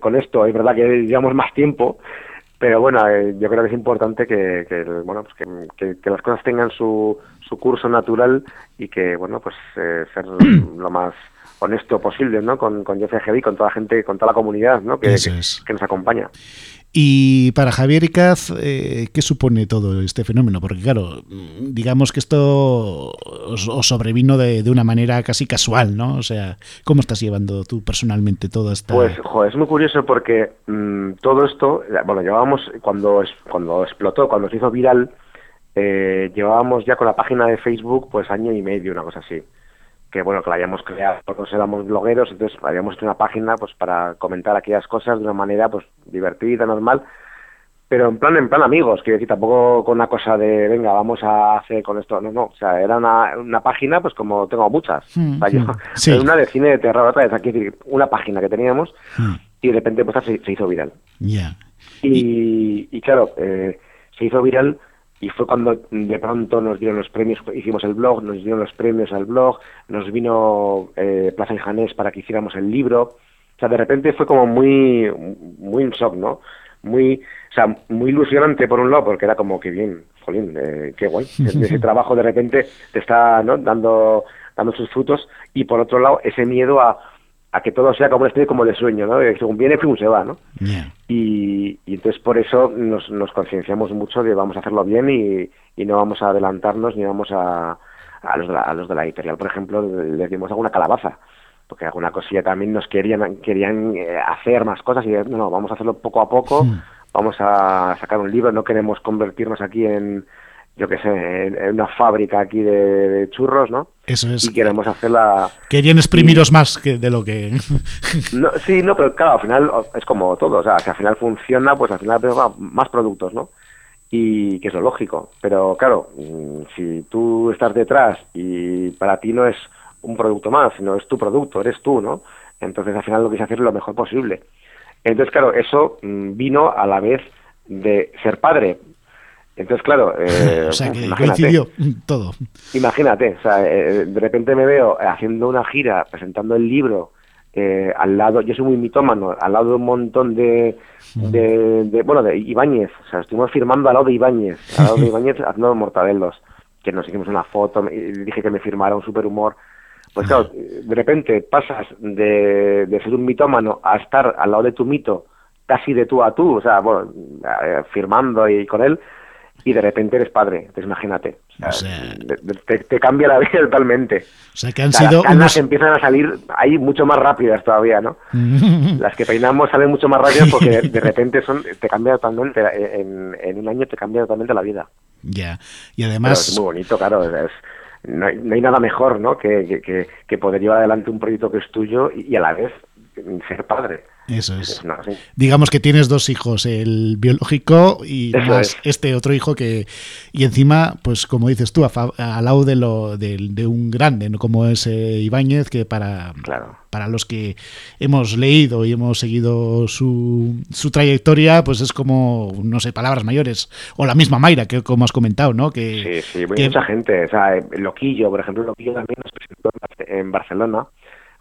con esto es verdad que llevamos más tiempo, pero bueno, yo creo que es importante que, que bueno, pues que, que, las cosas tengan su, su curso natural y que, bueno, pues ser lo más honesto posible, ¿no? Con, con y con toda la gente, con toda la comunidad, ¿no? Que, que, nos acompaña. Y para Javier Icaz, eh, ¿qué supone todo este fenómeno? Porque claro, digamos que esto os, sobrevino de, una manera casi casual, ¿no? O sea, ¿cómo estás llevando tú personalmente todo esto? Pues, joder, es muy curioso porque mmm, todo esto, bueno, llevábamos, cuando, cuando explotó, cuando se hizo viral, eh, llevábamos ya con la página de Facebook pues año y medio, una cosa así que bueno que la hayamos creado todos éramos blogueros entonces habíamos hecho una página pues para comentar aquellas cosas de una manera pues divertida normal pero en plan en plan amigos quiero decir tampoco con una cosa de venga vamos a hacer con esto no no o sea era una, una página pues como tengo muchas hmm, o sea, hmm, una de cine de terror otra vez aquí una página que teníamos hmm. y de repente pues se, hizo viral. Ya. Y, y, claro eh, se hizo viral y fue cuando de pronto nos dieron los premios, hicimos el blog, nos dieron los premios al blog, nos vino eh, Plaza y Janés para que hiciéramos el libro, o sea, de repente fue como muy, muy un shock, ¿no? Muy, o sea, muy ilusionante por un lado, porque era como que bien, jolín, eh, qué guay, ese trabajo de repente te está ¿no? dando, dando sus frutos, y por otro lado, ese miedo a, a que todo sea como especie como de sueño, ¿no? según viene, según se va, ¿no? Y, y, entonces por eso nos, nos concienciamos mucho de vamos a hacerlo bien y, y no vamos a adelantarnos ni vamos a, a, los de la, a los de la editorial, por ejemplo, les dimos alguna calabaza, porque alguna cosilla también nos querían querían eh, hacer más cosas y no, no, vamos a hacerlo poco a poco, vamos a sacar un libro, no queremos convertirnos aquí en yo qué sé, en, una fábrica aquí de, churros, ¿no? Eso es. Y queremos hacerla... Querían exprimiros más que de lo que... no, sí, no, pero claro, al final es como todo, o sea, si al final funciona, pues al final tenemos más productos, ¿no? Y que es lo lógico. Pero claro, mm, si tú estás detrás y para ti no es un producto más, sino es tu producto, eres tú, ¿no? Entonces al final lo que se hacer es lo mejor posible. Entonces, claro, eso mm, vino a la vez de ser padre, entonces, claro, eh, o sea, que coincidió todo. Imagínate, o sea, eh, de repente me veo haciendo una gira, presentando el libro, eh, al lado, yo soy muy mitómano, al lado de un montón de, de, bueno, de Ibáñez, o sea, estuvimos firmando al lado de Ibáñez, al lado de Ibáñez haciendo mortadelos, que nos hicimos una foto, dije que me firmara un super humor. Pues claro, de repente pasas de, de ser un mitómano a estar al lado de tu mito, casi de tú a tú, o sea, bueno, firmando y con él, y de repente eres padre, pues imagínate. te, cambia la vida totalmente. O sea, que han sido las unos... empiezan a salir ahí mucho más rápidas todavía, ¿no? las que peinamos salen mucho más rápidas porque de, repente son te cambia totalmente, en, en, un año te cambia totalmente la vida. Ya, y además... es muy bonito, claro, no, hay, no, hay, nada mejor, ¿no? Que, que, que, poder llevar adelante un proyecto que es tuyo y a la vez ser padre. Eso es. Digamos que tienes dos hijos, el biológico y más este otro hijo que... Y encima, pues como dices tú, al lado de, lo, de, un grande, ¿no? como es eh, Ibáñez, que para, para los que hemos leído y hemos seguido su, su trayectoria, pues es como, no sé, palabras mayores. O la misma Mayra, que como has comentado, ¿no? Que, sí, sí, mucha gente. O sea, Loquillo, por ejemplo, Loquillo también nos presentó en Barcelona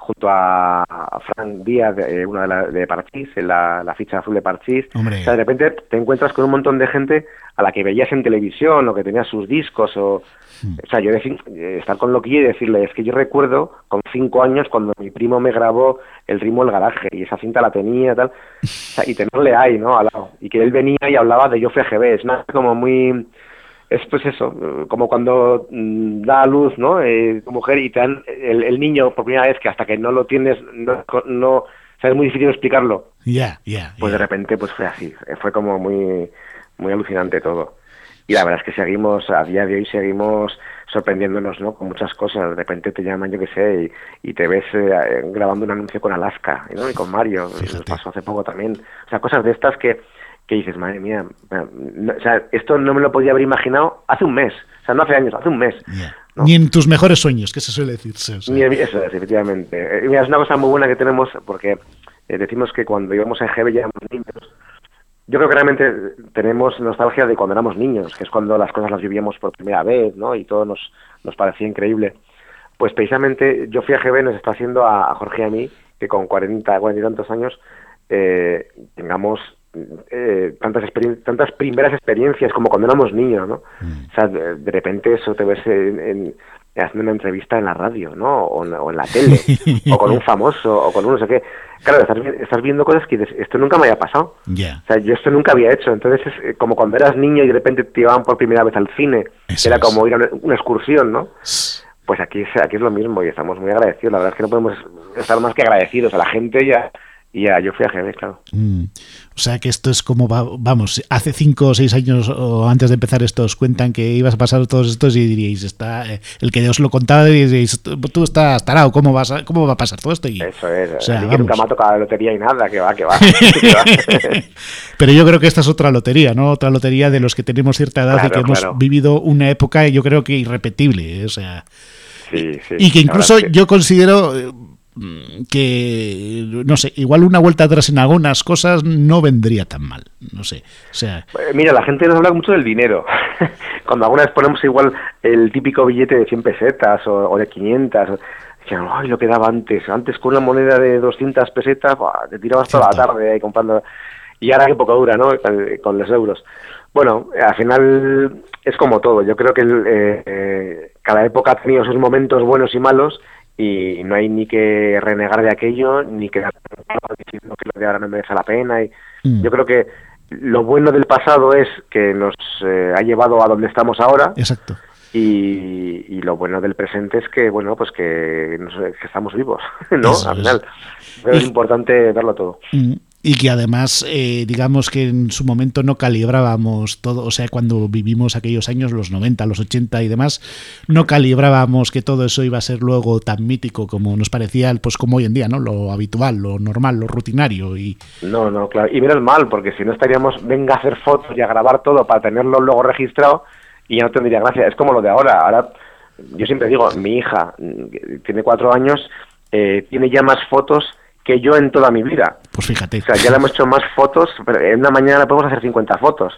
junto a, Fran Díaz, eh, una de, la, de Parchís, en la, ficha azul de Parchís. O sea, de repente te encuentras con un montón de gente a la que veías en televisión o que tenía sus discos o... Hmm. O sea, yo decir, eh, estar con Loquillo y decirle, es que yo recuerdo con cinco años cuando mi primo me grabó el ritmo del garaje y esa cinta la tenía tal, o sea, y tenerle ahí, ¿no? Al lado. Y que él venía y hablaba de Yo fui a GB, es nada como muy es pues eso, como cuando mm, da a luz, ¿no? Eh, tu mujer y te dan el, niño por primera vez que hasta que no lo tienes, no, no es muy difícil explicarlo. Ya, ya. Pues de repente pues fue así, fue como muy, muy alucinante todo. Y la verdad es que seguimos, a día de hoy seguimos sorprendiéndonos, ¿no? Con muchas cosas. De repente te llaman, yo qué sé, y, te ves eh, grabando un anuncio con Alaska, ¿no? Y con Mario, pasó hace poco también. O sea, cosas de estas que que dices, madre mía, o sea, esto no me lo podía haber imaginado hace un mes, o sea, no hace años, hace un mes. Ni en tus mejores sueños, que se suele decirse. Ni eso es, efectivamente. Eh, mira, es una cosa muy buena que tenemos porque eh, decimos que cuando íbamos a GB ya éramos niños. Yo creo que realmente tenemos nostalgia de cuando éramos niños, que es cuando las cosas las vivíamos por primera vez, ¿no? Y todo nos, nos parecía increíble. Pues precisamente yo fui a GB, nos está haciendo a, Jorge y a mí, que con 40, 40 y tantos años eh, tengamos eh, tantas tantas primeras experiencias como cuando éramos niños, ¿no? Mm. O sea, de, repente eso te ves en, haciendo una entrevista en la radio, ¿no? O en, la tele, o con un famoso, o con un no sé qué. Claro, estás, estás viendo cosas que dices, esto nunca me había pasado. O sea, yo esto nunca había hecho. Entonces es eh, como cuando eras niño y de repente te llevaban por primera vez al cine. era como ir a una, excursión, ¿no? Pues aquí es, aquí es lo mismo y estamos muy agradecidos. La verdad es que no podemos estar más que agradecidos a la gente y a, y ya, yo fui a GB, claro. Mm. O sea que esto es como, vamos, hace cinco o seis años o antes de empezar esto os cuentan que ibas a pasar todos estos y diríais, está, eh, el que os lo contaba diríais, tú estás tarado, ¿cómo, vas ¿cómo va a pasar todo esto? Y, Eso es, o sea, que nunca me ha tocado la lotería y nada, que va, que va. Pero yo creo que esta es otra lotería, ¿no? Otra lotería de los que tenemos cierta edad y que hemos vivido una época, yo creo que irrepetible, o sea... Sí, sí, y que incluso yo considero eh, que no sé, igual una vuelta atrás en algunas cosas no vendría tan mal, no sé, o sea... Eh, mira, la gente nos habla mucho del dinero. Cuando alguna vez ponemos igual el típico billete de 100 pesetas o, de 500, decían, ay, lo que daba antes, antes con una moneda de 200 pesetas, te tirabas toda la tarde ahí comprando, y ahora qué poco dura, ¿no? Con, los euros. Bueno, al final es como todo, yo creo que eh, eh, cada época ha tenido sus momentos buenos y malos, y no hay ni que renegar de aquello ni que diciendo que lo de ahora no merece la pena. Y mm. yo creo que lo bueno del pasado es que nos eh, ha llevado a donde estamos ahora. Exacto. Y, y, lo bueno del presente es que bueno pues que, estamos vivos no al final. Es importante verlo todo. Mm y que además, eh, digamos que en su momento no calibrábamos todo, o sea, cuando vivimos aquellos años, los 90, los 80 y demás, no calibrábamos que todo eso iba a ser luego tan mítico como nos parecía, pues como hoy en día, ¿no? Lo habitual, lo normal, lo rutinario y... No, no, claro, y menos mal, porque si no estaríamos, venga a hacer fotos y a grabar todo para tenerlo luego registrado y ya no tendría gracia, es como lo de ahora, ahora, yo siempre digo, mi hija tiene cuatro años, eh, tiene ya más fotos que yo en toda mi vida. Pues fíjate. O sea, ya le hemos hecho más fotos, pero en una mañana podemos hacer 50 fotos.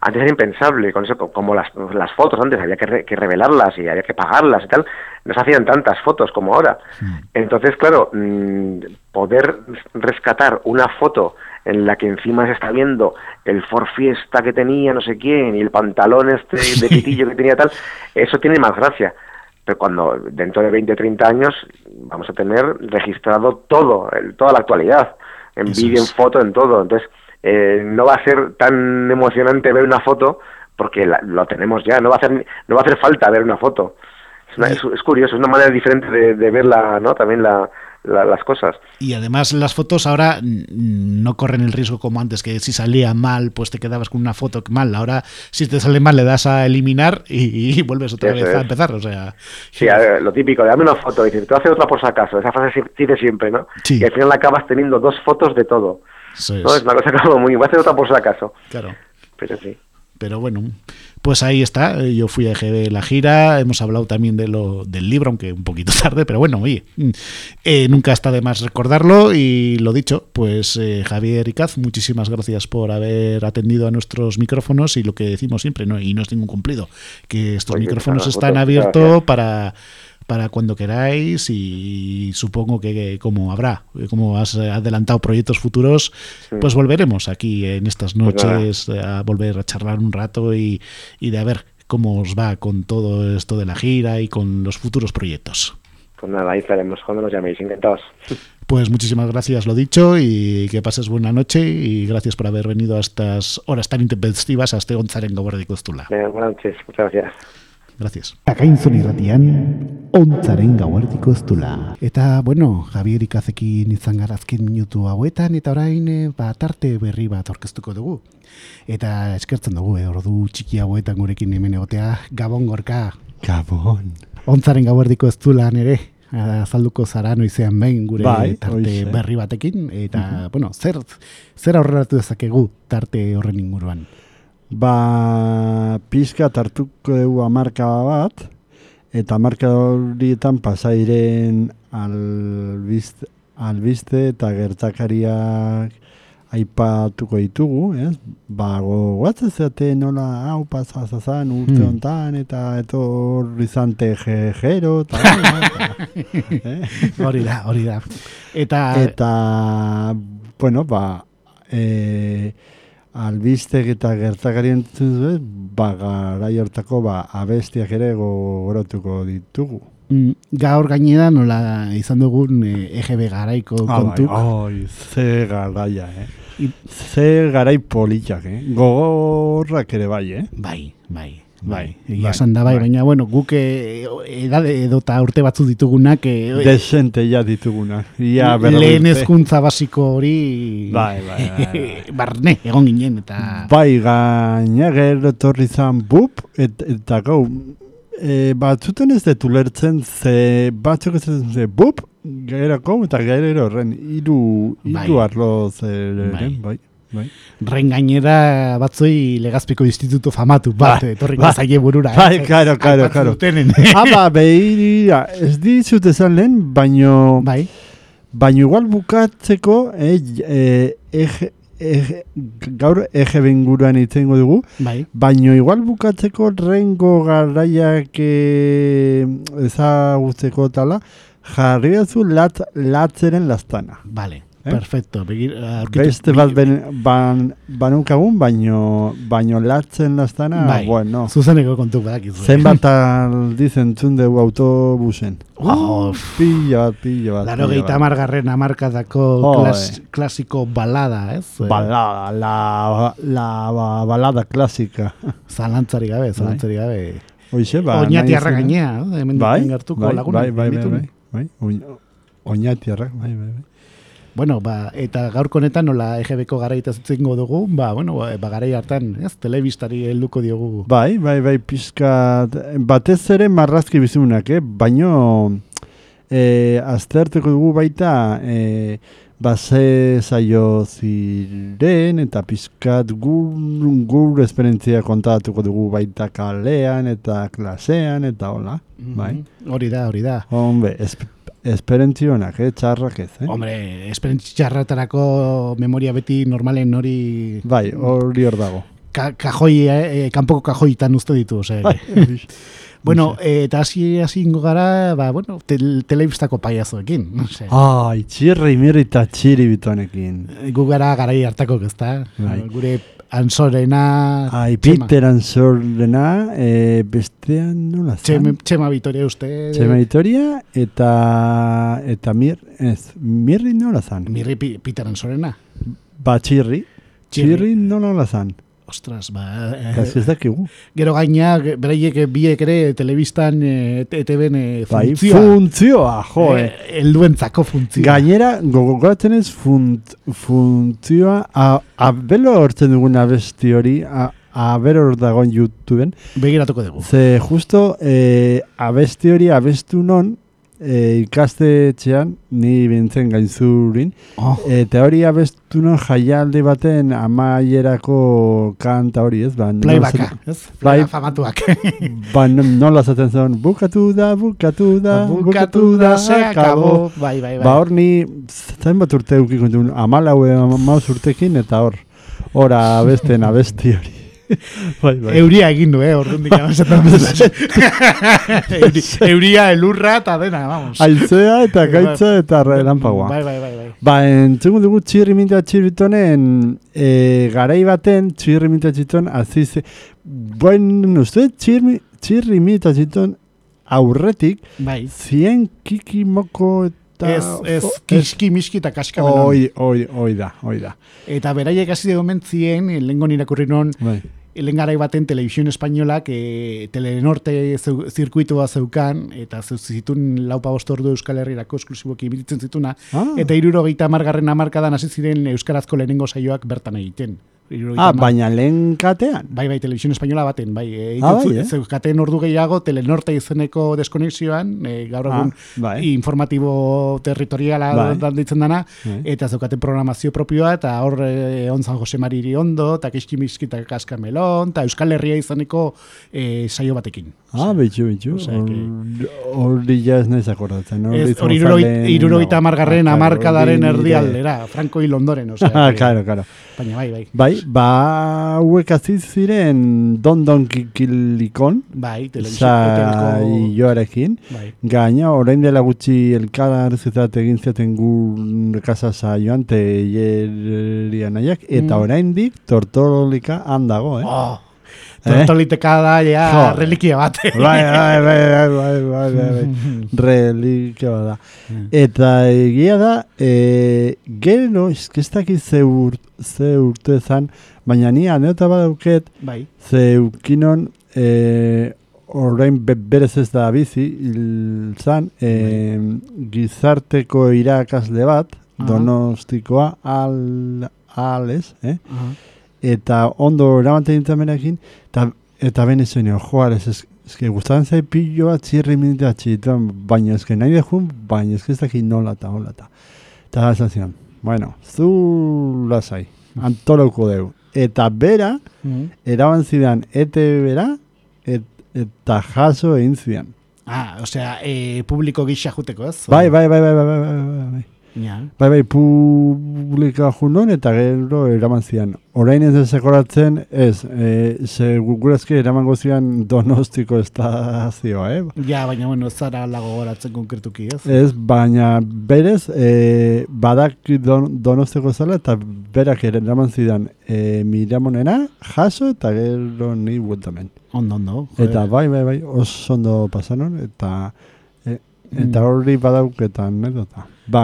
Antes era impensable, con eso, como las, las fotos antes había que, que, revelarlas y había que pagarlas y tal, no se hacían tantas fotos como ahora. Hmm. Entonces, claro, mm, poder rescatar una foto en la que encima se está viendo el Ford Fiesta que tenía no sé quién y el pantalón este de pitillo que tenía tal, eso tiene más gracia pero cuando dentro de 20 o 30 años vamos a tener registrado todo, toda la actualidad, en vídeo, en foto, en todo. Entonces, eh, no va a ser tan emocionante ver una foto porque lo tenemos ya, no va a hacer, no va a hacer falta ver una foto. Es, curioso, es una manera diferente de, de verla, ¿no? También la, las cosas. Y además las fotos ahora no corren el riesgo como antes, que si salía mal, pues te quedabas con una foto mal. Ahora, si te sale mal, le das a eliminar y, vuelves otra vez a empezar. O sea, sí, lo típico, dame una foto y dices, te haces otra por si acaso. Esa frase dice siempre, ¿no? Y al final acabas teniendo dos fotos de todo. es. ¿no? es una cosa como muy, voy a hacer otra por si acaso. Claro. Pero sí. Pero bueno, pues ahí está. Yo fui a EGB la gira. Hemos hablado también de lo, del libro, aunque un poquito tarde, pero bueno, oye, mm, eh, nunca está de más recordarlo. Y lo dicho, pues eh, Javier Icaz, muchísimas gracias por haber atendido a nuestros micrófonos y lo que decimos siempre, ¿no? y no es ningún cumplido, que estos micrófonos están abiertos para para cuando queráis y supongo que como habrá, como has adelantado proyectos futuros, pues volveremos aquí en estas pues noches a volver a charlar un rato y, y de a ver cómo os va con todo esto de la gira y con los futuros proyectos. Pues nada, ahí estaremos cuando nos llaméis, encantados. Pues muchísimas gracias, lo dicho, y que pases buena noche y gracias por haber venido a estas horas tan intempestivas a este Gonzarengo de Costula. buenas noches, muchas gracias. Gracias. Akainzun irratian, ontzaren gauerdiko ez Eta, bueno, Javier ikazekin izan garazkin minutu hauetan, eta orain, e, ba, tarte berri bat orkestuko dugu. Eta eskertzen dugu, e, ordu txiki hauetan gurekin hemen egotea, Gabon gorka. Gabon. Ontzaren gauerdiko ez ere, azalduko zara noizean behin gure bai, tarte berri batekin, eta, bueno, zer, zer aurreratu dezakegu tarte horren inguruan? Ba, pizka tartuko dugu amarka bat, eta amarka horietan pasairen albizte, albizte eta gertakariak aipatuko ditugu, ez? Ba, gogatzen zeate nola hau pasazazan urte hmm. hontan eta etor izan tejero, eta... eh? Hori da, hori da. Eta... Eta, bueno, ba, e, albiztek eta gertakarien zuen, ba, gara hortako, ba, abestiak ere gogorotuko ditugu. Mm, gaur gainera nola izan dugun EGB garaiko ah, kontuk. Bai, ze garaia, eh? Ze garai politak, eh? Gogorrak ere bai, eh? Bai, bai. Bai, egia bai, da bai, bai, baina, bueno, guk eh, edade edo eta urte batzu ditugunak... Eh, Desente ja ditugunak. Ia lehen ezkuntza basiko hori... Bai, bai, bai, Barne, egon ginen, eta... Bai, gaina gero torri zan bup, et, eta gau, e, batzuten ez detu lertzen, ze batzuk ez detu ze bup, Gairako eta gairero horren iru, iru bai. arlo bai. bai. Bai. Ren gainera batzoi legazpiko instituto famatu bat, bai. etorri bai. zaie burura. Bai, eh? karo, karo, karo. Aba, behirira, ez dizut esan lehen, baino, bai. baino igual bukatzeko, eh, eh, eh, gaur ege benguruan itzengo dugu, bai. baino igual bukatzeko rengo garaiak eh, ezagutzeko tala, jarri lat, latzeren lastana. Vale. Eh? Perfecto. Begir, Beste bat ben, ban, banukagun, baino, baino latzen lastana, bai. bueno. Zuzeneko kontu badakizu. Zenbat aldiz entzun dugu autobusen. Oh, pilla bat, pilla bat. Laro gehieta amargarren amarkadako klas, klasiko balada, ez? Balada, la, la, la balada klasika. Zalantzari gabe, zalantzari gabe. Oixe, ba. Oñati arra gainea, hemen bai, bai, bai, bai, bai, bai bai? Oñatiarrak, bai, bai, bai. Bueno, ba, eta gaurko honetan nola EGBko garaita zitzengo dugu, ba, bueno, ba, garai hartan, ez, telebistari helduko diogu. Bai, bai, bai, pizka, batez ere marrazki bizunak, eh? baino, eh, aztertuko dugu baita, eh, base zaio ziren, eta pizkat gur, gur esperientzia kontatuko dugu baita kalean, eta klasean, eta hola, mm -hmm. bai? Hori da, hori da. Hombre, Esperintzionak, eh? txarrak ez, eh? Hombre, esperintzi txarratarako memoria beti normalen hori... Bai, hori hor dago. Ka kajoi, eh, kanpoko kajoitan uste ditu, ose. Bai, bueno, eh, eta hasi hasi gara, ba, bueno, tel telebistako paiazoekin, no sé. Ai, txirri mirri eta txiri bituanekin. Gu gara garai hartako, ezta? Bai. Gure Ansorena... Ai, Peter Ansorena, e, bestean nola zan? Txema, Vitoria uste... Txema Vitoria eta, eta mir, ez, Mirri nola zan? Mirri Peter Ansorena. Ba, Txirri. Txirri nola zan? Ostras, ba... Eh, ez dakigu. Gero gaina, beraiek biek ere telebistan eh, ETV-en eh, bai, funtzioa. jo, eh. Elduentzako funtzioa. Gainera, gogoratzen ez funt, funtzioa, a, a belo hortzen dugun abesti hori, a, a bero hor dagoen YouTubeen. Begiratuko dugu. Ze justo, eh, abesti hori abestu non, e, ikastetxean, ni bintzen gainzurin, oh. eta hori abestu non jaialde baten amaierako kanta hori, ez? Ba, Playbacka, ez? Play... famatuak. ba, nola zaten zen, bukatu da, bukatu da, bukatu, da, se akabo. Bai, bai, bai. Ba, hor ni, zain bat urte ukiko, amalaue amauz urtekin, eta hor, ora abesten abesti hori. Euria egin du, eh, orduan Euria, elurra, eta dena, vamos. Aizea, eta gaitza, eta relampagoa. Bai, bai, bai, bai. Ba, entzungu dugu txirri minta txirritonen, e, garai baten, txirri minta txirriton, aziz, buen, uste, txirri, txirri minta txirriton, aurretik, bai. zien kiki moko, eta Ez, ez, kiski, miski eta kaska Oi, oi, oi da, oi da. Eta beraiek hasi dugu mentzien, lengon irakurri non, bai lehen garai baten televisión espainolak e, telenorte zeu, zirkuitua zeukan, eta zeu zitun laupa bostordu Euskal Herriarako esklusiboki ibiritzen zituna, ah. eta iruro gehieta margarren amarkadan hasi ziren Euskarazko lehenengo saioak bertan egiten. Ah, baina lehen katean? Bai, bai, televisión espainola baten, bai. E, ah, bai, eh? Zeukaten ordu gehiago, telenorte izeneko deskonexioan, e, gaur ah, egun ah, bai. informatibo territoriala bai. ditzen dana, bai. eta zeukaten programazio propioa, eta hor e, on San Jose Mariri ondo, eta kiskimiski eta kaskamelon, eta Euskal Herria izaneko e, saio batekin. Ah, betxu, betxu. Hori ja ez nahiz akordatzen. Hori iruroita amargarren, ah, amarkadaren erdialdera, Franco hil ondoren. O sea, ah, claro, claro. Baina, bai, bai. Bai, ba, hauek ziren Don Don Kikilikon. Bai, telebizio. joarekin. Bai. Gaina, orain dela gutxi elkar zitzat egin zaten gu kasasa joan te jerian aiak. Eta mm. orain dik tortolika handago, eh? Oh. Tortoliteka da, ja, relikia bat. Bai, bai, bai, bai, bai, bai, bai, relikia bat da. Eta egia da, e, gero, eskestak ze, ur, ze urte zan, baina ni aneota badauket, bai. ze ukinon, e, orain be, berez ez da bizi, zan, e, gizarteko irakasle bat, donostikoa, al, ales, eh? Eta ondo eramaten dintzen benekin, eta, eta bene zuen, joa, ez, ez gustatzen zai pillo bat zirri minutia txitan, baina ez nahi dejun, baina ez ez dakit nola eta hola eta. Eta zian, bueno, zu lasai, antoloko deu. Eta bera, mm -hmm. eraban zidan, ete bera, et, eta jaso egin zidan. Ah, osea, e, publiko gisa juteko ez? Bai, bai, bai, bai, bai, bai, bai, bai. Ja. Bai, bai, publika jundon eta gero eraman zian. Orain ez sekoratzen, ez, e, ze gugurazki eraman gozian donostiko estazioa, eh? Ja, baina, bueno, zara lago goratzen konkretuki, ez? Ez, baina berez, e, badak don, donostiko zala eta berak eraman zidan e, miramonena, jaso eta gero ni bueltamen. Ondo, ondo. Eta bai, bai, bai, oso ondo pasanon, eta... E, eta mm. hori badauketan, anedota. Ba...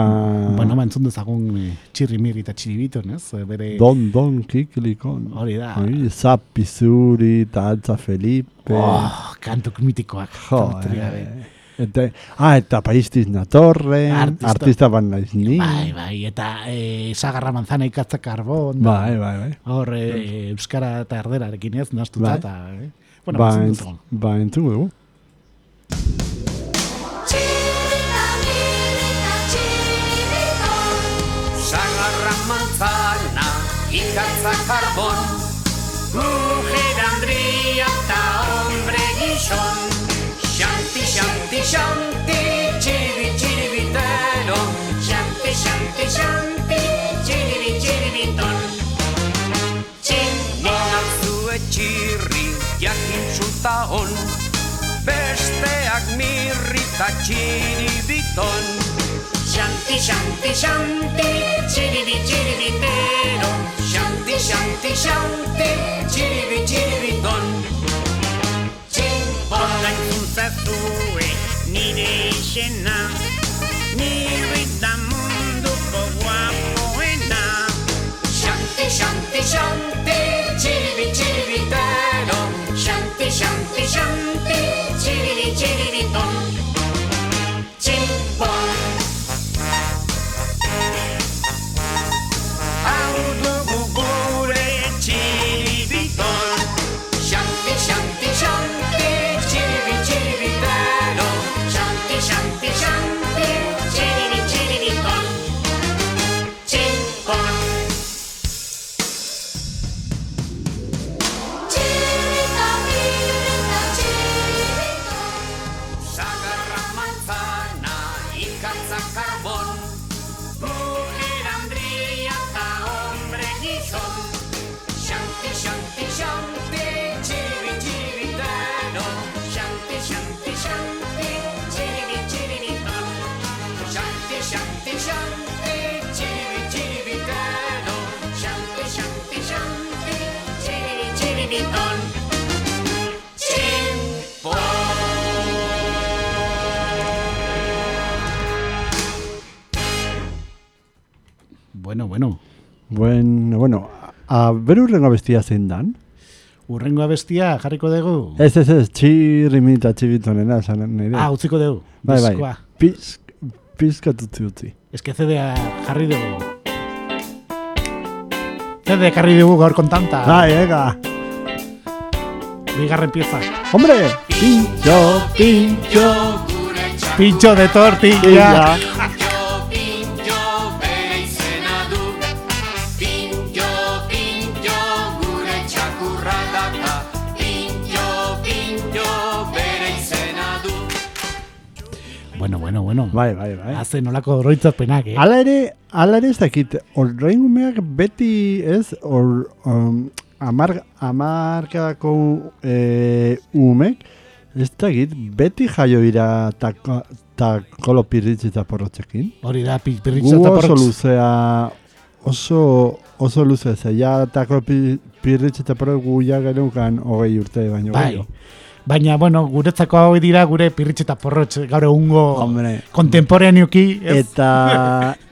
Bueno, ba, entzun dezagun e, txirri mirri eta txiribito, nez? Eh, bere... Don, don, kikilikon. Hori da. Oi, zapizuri eta altza Felipe. Oh, kantuk mitikoak. Jo, eh. Eta, ah, eta paistiz natorre, artista, artista ban naiz ni. Bai, bai, eta e, sagarra manzana ikatza karbon. Bai, bai, bai. Hor, e, euskara eta erderarekin ez, naztuta. Bai. Eta, eh? bueno, ba, entzun, ba, entzun dugu. Ikatza karbon. Mujer Andria ta hombre gizon Xanti, xanti, xanti, txiribi, txiribi, tero Xanti, xanti, xanti, txiribi, txiribi, ton. Txin, zue txirri, jakin txuta on. Besteak mirri ta txiribi, ton Xanti, xanti, xanti, txiribi, txiribi, tero Shanti, shanti, shanti, chiribi, chiribi, ton Hola entzun zazue, nire isena Bueno, bueno. Bueno, bueno. A ber urrengo bestia zein dan? Urrengo bestia jarriko dugu? Ez, ez, ez, txirri minita txibitonena, zan nire. Ah, utziko dugu. Bai, bai, pizk, pizkat utzi. Ez que cedea jarri dugu. Zede ekarri dugu gaur kontanta. Bai, ega. Bigarren pieza. Hombre, pincho, pincho, Pincho de tortilla. Bueno. Bai, bai, bai. Haze nolako oroitzapenak, eh? Hala ere, hala ere ez dakit, horrein umeak beti ez, or, um, amar, amarkadako e, umek, ez dakit, beti jaio dira tako, takolo pirritz eta porrotxekin. Hori da, pi- pirritxa Gu eta oso luzea, oso, oso luzea, ze, ja takolo pi- pirritz eta porrotx gu ja geneukan hogei urte baino Bai. gehiago. Baina, bueno, guretzako hau dira gure pirritx eta porrotx gaur egungo kontemporaneoki. ez? Eta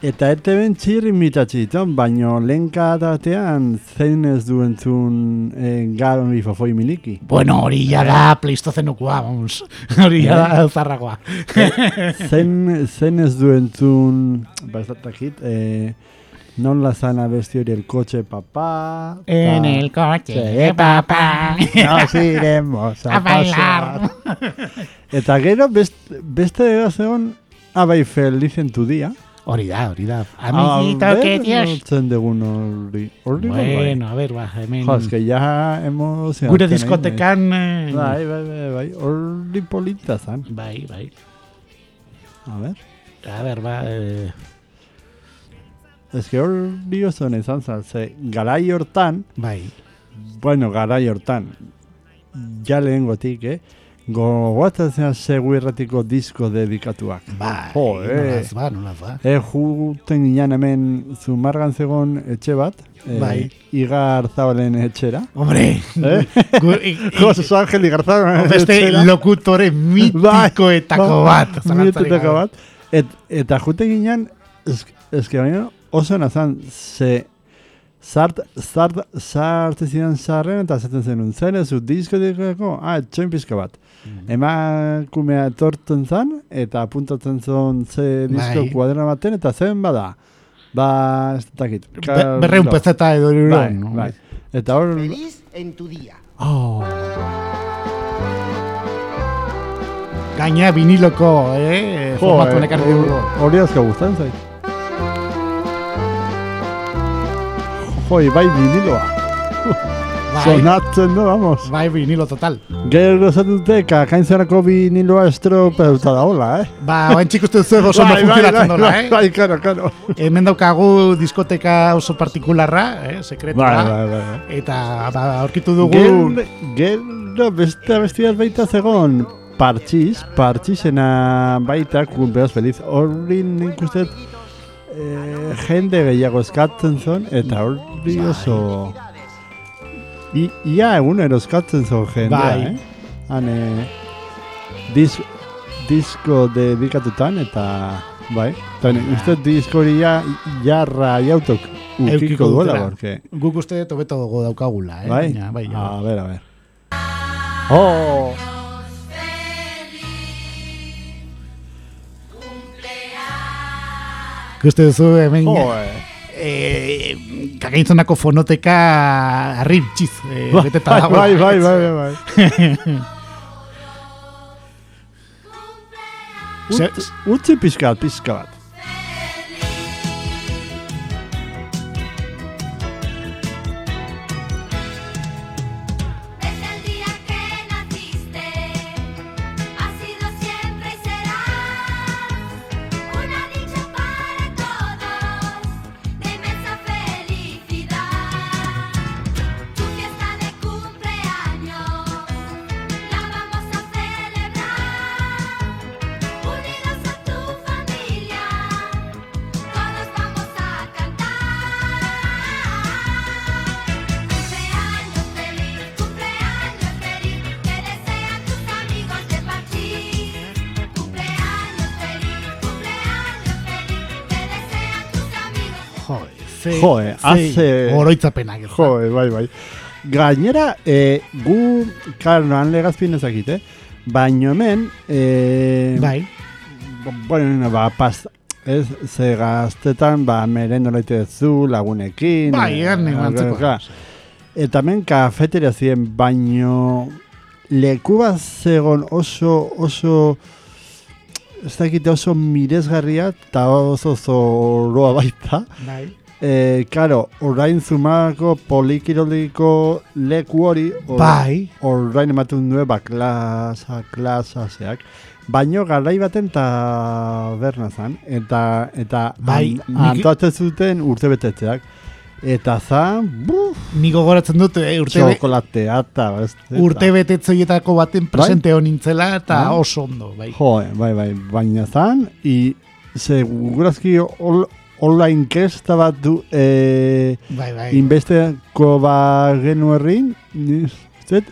eta ete ben txirri mitatzi diton, baino lenka datean zein ez du entzun e, garon bifofoi miliki. Bueno, hori ja da pleistozenokoa, vamos. Hori ja da zarragoa. zein, zein ez du entzun, ba ez datakit, e, non la sana besti hori el coche papá. En ta- el coche de papá. Nos iremos a, A bailar. pasear. Eta gero best, beste era zegoen, ah bai, feliz en tu día. Hori da, hori da. Amiguito, que Dios. Dugun hori. Hori bai. Bueno, a ver, ba, hemen. Jo, que ya hemos... Gure diskotekan... eh, Bai, bai, bai, bai. Hori polita zan. Bai, bai. A ver. A ver, ba... Eh, Es que hori oso hone izan zan. Ze, garai hortan, bai. bueno, garai hortan, ja lehengotik, eh? Gogoatzen segu irratiko disko dedikatuak. Bai, Jo, eh. nolaz ba, nolaz ba. E, juten ginen hemen zumargan zegon etxe bat, eh, Bai. Igar Zabalen etxera. Hombre, Eh? gu, i, Jose Ángel Igar Zabalen beste etxera. lokutore mitikoetako bat. zalantzarik Mitikoetako bat. Et, eta juten ginen, esk, eske baina oso nazan, ze zart, zart, zart zidan zarren eta zaten zenun, zen ez zu disko dikoko, ah, etxoin pizka bat. Mhm. Emakumea etortzen zan, eta apuntatzen zon ze disko Bai. kuaderna baten, eta zen bada. Ba, ez dakit. Be- Berreun pezeta edo Bai, no? bai. Eta hor... Feliz en tu día. Oh, Gaina viniloko, eh? jo, Formatu eh, nekar hor- dugu. hori asko gustan zait. Joi, bai viniloa. Bai, Sonatzen du, vamos. bai vinilo total. Gero esaten dute, kakainzerako viniloa estropeuta da hola, eh? Ba, oen txik uste duzu oso ondo funtzionatzen dola, bai, eh? bai, karo, karo. Hemen daukagu diskoteka oso partikularra, eh? Sekretua. Bai, bai, bai. bai. Eta ba, aurkitu dugu... Gero, gero beste abestiat baita zegon, partxiz, partxizena baita, kumpeaz feliz, horri nik eh, jende gehiago eskatzen zon, eta horri oso... I, ia egunero eskatzen zon jendea, Bai. eh? Han, eh, dis, disko dedikatutan, eta... Bai, eta uste disko hori ja, jarra jautok ukiko duela, porque... Guk uste dugu daukagula, eh? Bai? Baina, bai, a ver, a ver. Oh! Ikuste duzu hemen... Eh, kakaintzonako fonoteka arribtxiz, eh, beteta dago. bai, bai, bai, bai, bai. Se- Utzi- Utzi pixka bat, pixka bat. Joe, ze hace- oroitzapenak. ez da? Jo, bai, bai. Gainera, eh, gu, klar, noan legazpin ezakite, baino hemen, eh, Bai, bueno, ba, pas, Ez, ze gaztetan, ba, merendola zu lagunekin. Bai, eh, erne mantzeko. Eta hemen kafeteria ziren, baino leku bat zegon oso, oso, ez dakite oso miresgarria, eta oso zoroa baita. Bai. E, karo, orain zumako polikiroliko leku hori, or- Bai. orain ematen due, ba, klasa, klasaseak, baino garai baten taberna zan, eta, eta Bai, an, zuten urte betetzeak. Eta zan, buf, Ni gogoratzen dut eh, urte, txokolatea eta urte betetzoietako baten presente hon nintzela eta Bai. oso ondo, bai. Jo, bai, bai, baina zan, i segurazki ol, online inkesta bat du, e, Bai, bai. inbesteko ba genu herrin,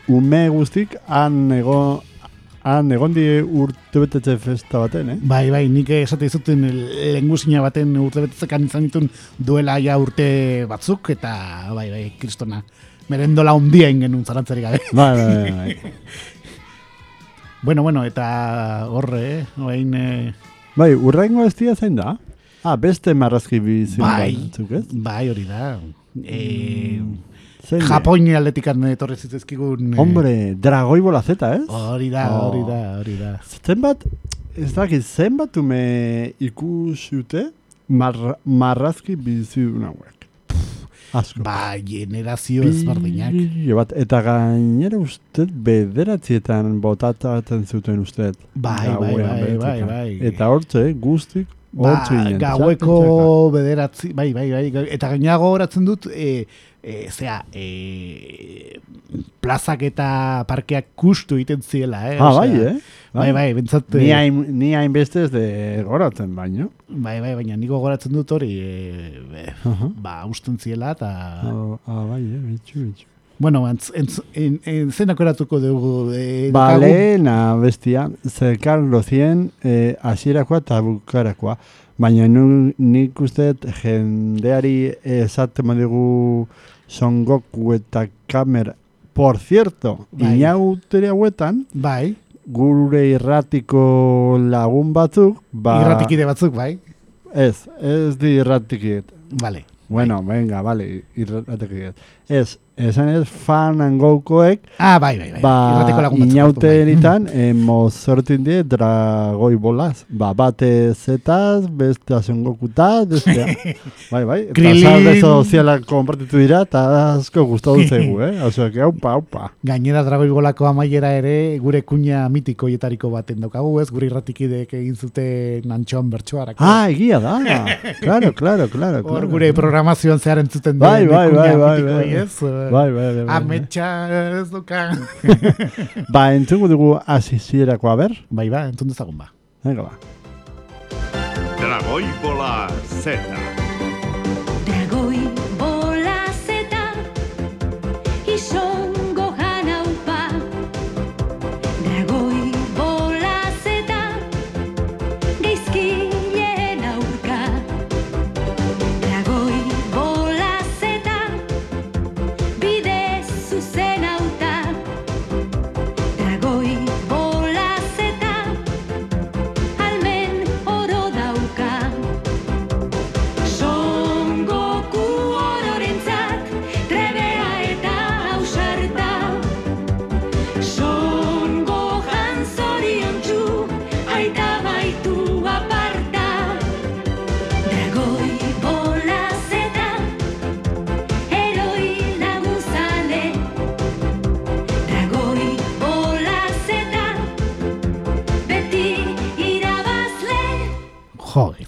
ume guztik han ego, han egon die urte betetze festa baten, eh? Bai, bai, nik esate izuten lengusina baten urte betetzekan izan ditun duela ja urte batzuk, eta bai, bai, kristona, merendola ondia genuen zarantzarik gabe. Bai, bai, bai. bueno, bueno, eta horre, eh, oain, eh, bai, urrengo ez dira zein da? Ah, beste marrazki bizi bai, ez? bai, hori da. E, Zein da? Japoni aldetikan etorri zitzezkigun... eh, Hombre, dragoi bola zeta, ez? Hori da, Oh. hori da, hori da. Zenbat, ez dakit, zenbat ume ikusute mar, marrazki bizi hauek. Asko. Ba, generazio ezberdinak. Bat, eta gainera uste bederatzietan botatzen zuten uste. Bai, bai, bai, bai, bai. Eta hortze, guztik Ba, gaueko bederatzi, bai, bai, bai, eta gainago horatzen dut, e, e, zea, e, plazak eta parkeak kustu egiten ziela, eh? Ah, bai, eh? Bai, bai, bentsat, Ni eh, hain, ni hainbeste ez de goratzen baino. bai, bai, baina niko goratzen dut hori, e, e, Aha. ba, usten ziela, eta, Ah, ah, bai, eh, bitxu, bitxu. Bueno, entz, entz, en, en, zenak oratuko dugu, e, Ba, lehena bestia, zerkan lozien eh, hasierakoa eta bukarakoa. Baina nu, nik uste jendeari esaten badigu Son Goku eta kamera. Por cierto, Bai. inautere hauetan, bai, gure irratiko lagun batzuk, ba, irratikide batzuk, bai, ez, ez di irratikiet. vale, Bueno, venga, vale, irratikiet. Ez, esan ez fan angoukoek, ah, bai, bai, bai, irratiko Ba, lagun batzuk, inaute bai. eh, mozortin die dragoi bolaz. Ba, bate zetaz, beste azengokutaz, beste... bai, bai. Eta salde sozialak konpartitu dira, eta asko gustatu zaigu, eh? Osea, que haupa, haupa. Gainera dragoi bolako amaiera ere gure kuña mitikoietariko baten daukagu, ez? Gure irratikideek egin zuten antxoan bertsoarako. Ah, egia da. claro, claro, claro. Hor claro. gure programazioan zehar entzuten Bai, den bai, kuña bai, bai, mitikoei, bai. ez? Bai, bai, bai, bai. Ametsa ez duka. Ba, entzungu dugu azizierako, ber? bai, ba, entzun dezagun ba. Venga, ba. Dragoi bola Z.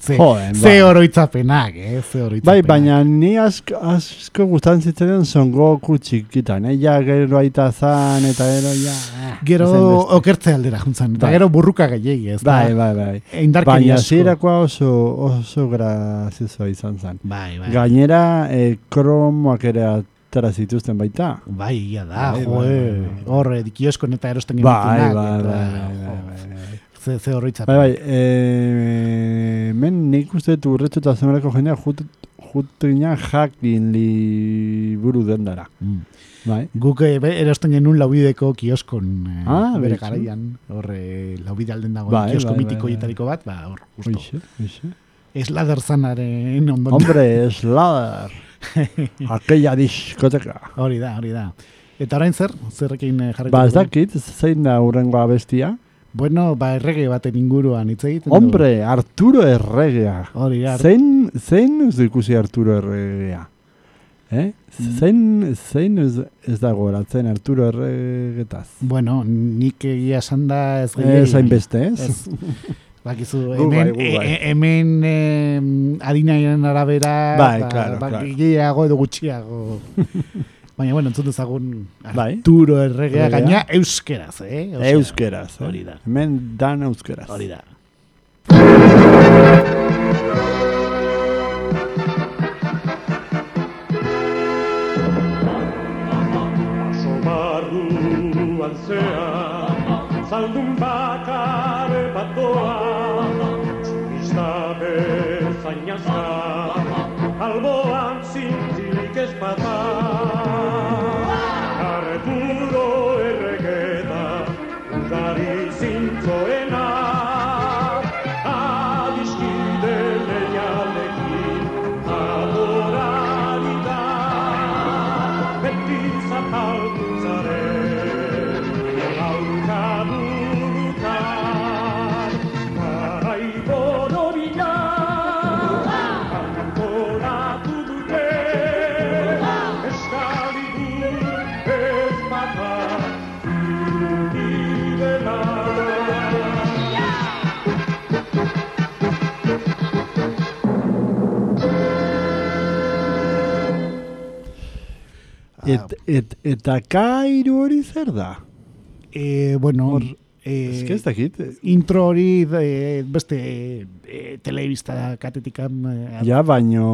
ze, Joder, ze ba. oroitzapenak, eh? Ze oroitzapenak. Bai, baina ni asko, asko gustatzen zitzaidan Son Goku txikitan, eh? Ja, gero aita zan, eta gero, ja... eh, Gero okertze aldera juntzan, eta Bai. gero burruka gehiagi, ez da? Bai, bai, bai. Indarkeria Baina asko. zierakoa oso, oso graziosoa izan zen. Bai, bai. Gainera, eh, kromoak ere atera zituzten baita. Bai, ia da, Bai, jo, bai, eh. bai, bai. Hor, eh, kioskon eta erosten Bai, bai, genitunak, bai, eta, bai, bai, jo, bai, bai. Ze, ze oroitzapen. Bai, bai, eh, men nik uste dut urretxo eta zemareko jendea jutuina jakin liburu dendara. Mm. Bai. Guk eh, erosten genuen laubideko kioskon eh, Ah, bere garaian, hor eh, laubide alden dago Bai, kiosko bai, bai, mitiko bai. bat, ba, hor, justo. Hoxe, hoxe. Eslader zanaren ondon. Hombre, Slader. Aquella diskoteka. Hori da, hori da. Eta orain zer? Zerrekin jarriko Ba, ez dakit, zein da urrengoa bestia? Bueno, ba, errege baten inguruan hitz egiten. Hombre, Arturo Erregea. Hori da. Zein, zein ez du ikusi Arturo Erregea? Eh? Mm. Zein, zein ez, ez dago eratzen Arturo Erregetaz? Bueno, nik egia esan da ez Ez gehiago. hainbeste, ez? Ez. Bakizu, hemen, gu bai. e- e- hemen eh, adinaien arabera, Bai, ba, claro, ba, claro. gehiago edo gutxiago. Baina, bueno, entzun dezagun Bai. Arturo erregea, Erregea. gaina euskeraz, eh? Osea, Euskeraz, eh? Hori da. Hemen dan euskeraz. Hori da. Et, et, eta kairu hori zer da? E, bueno, Hor, eh, Ez dakit. intro hori eh, beste eh, telebista katetikan eh, Ja, baino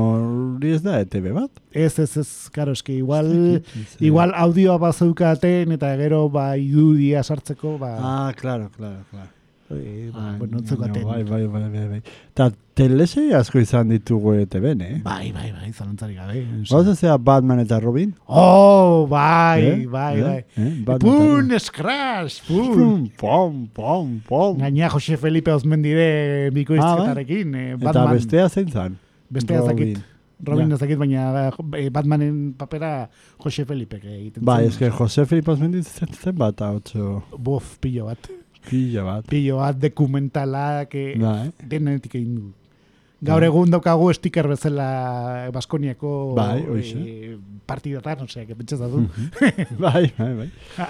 hori ez da ETV bat. ez, ez, ez, karo, eski igual, dakit, igual audioa bazeukaten eta gero ba irudia sartzeko ba, Ah, claro, claro, claro. Eh, ba, Ah, zeukaten. Bai, bai, bai, bai, bai. Ta telesei asko izan ditugu ETV-n, eh? Bai, bai, bai, zalantzarik gabe. Gauza zea Batman eta Robin? Oh, bai, Eh? bai, Eh? bai. Eh? Eta Pun, Robin. escrash, pun. Pum, pom, pom, pom. Gaina Jose Felipe Osmendire bikoizketarekin. eh, Eta Batman. bestea zein zan? Bestea ez dakit. Robin. Ja. ez dakit, baina eh, Batmanen papera Jose Felipe egiten Bai, zuen. eske Jose Felipe Osmendi zen zen bat otso Bof, pillo bat. Pila bat. Pillo bat dokumentala, que Da, eh? denetik egin du. Gaur egun daukagu sticker bezala Baskoniako Bai, hoxe. eh, partidatan, osea, que pentsaz du. bai, bai, bai.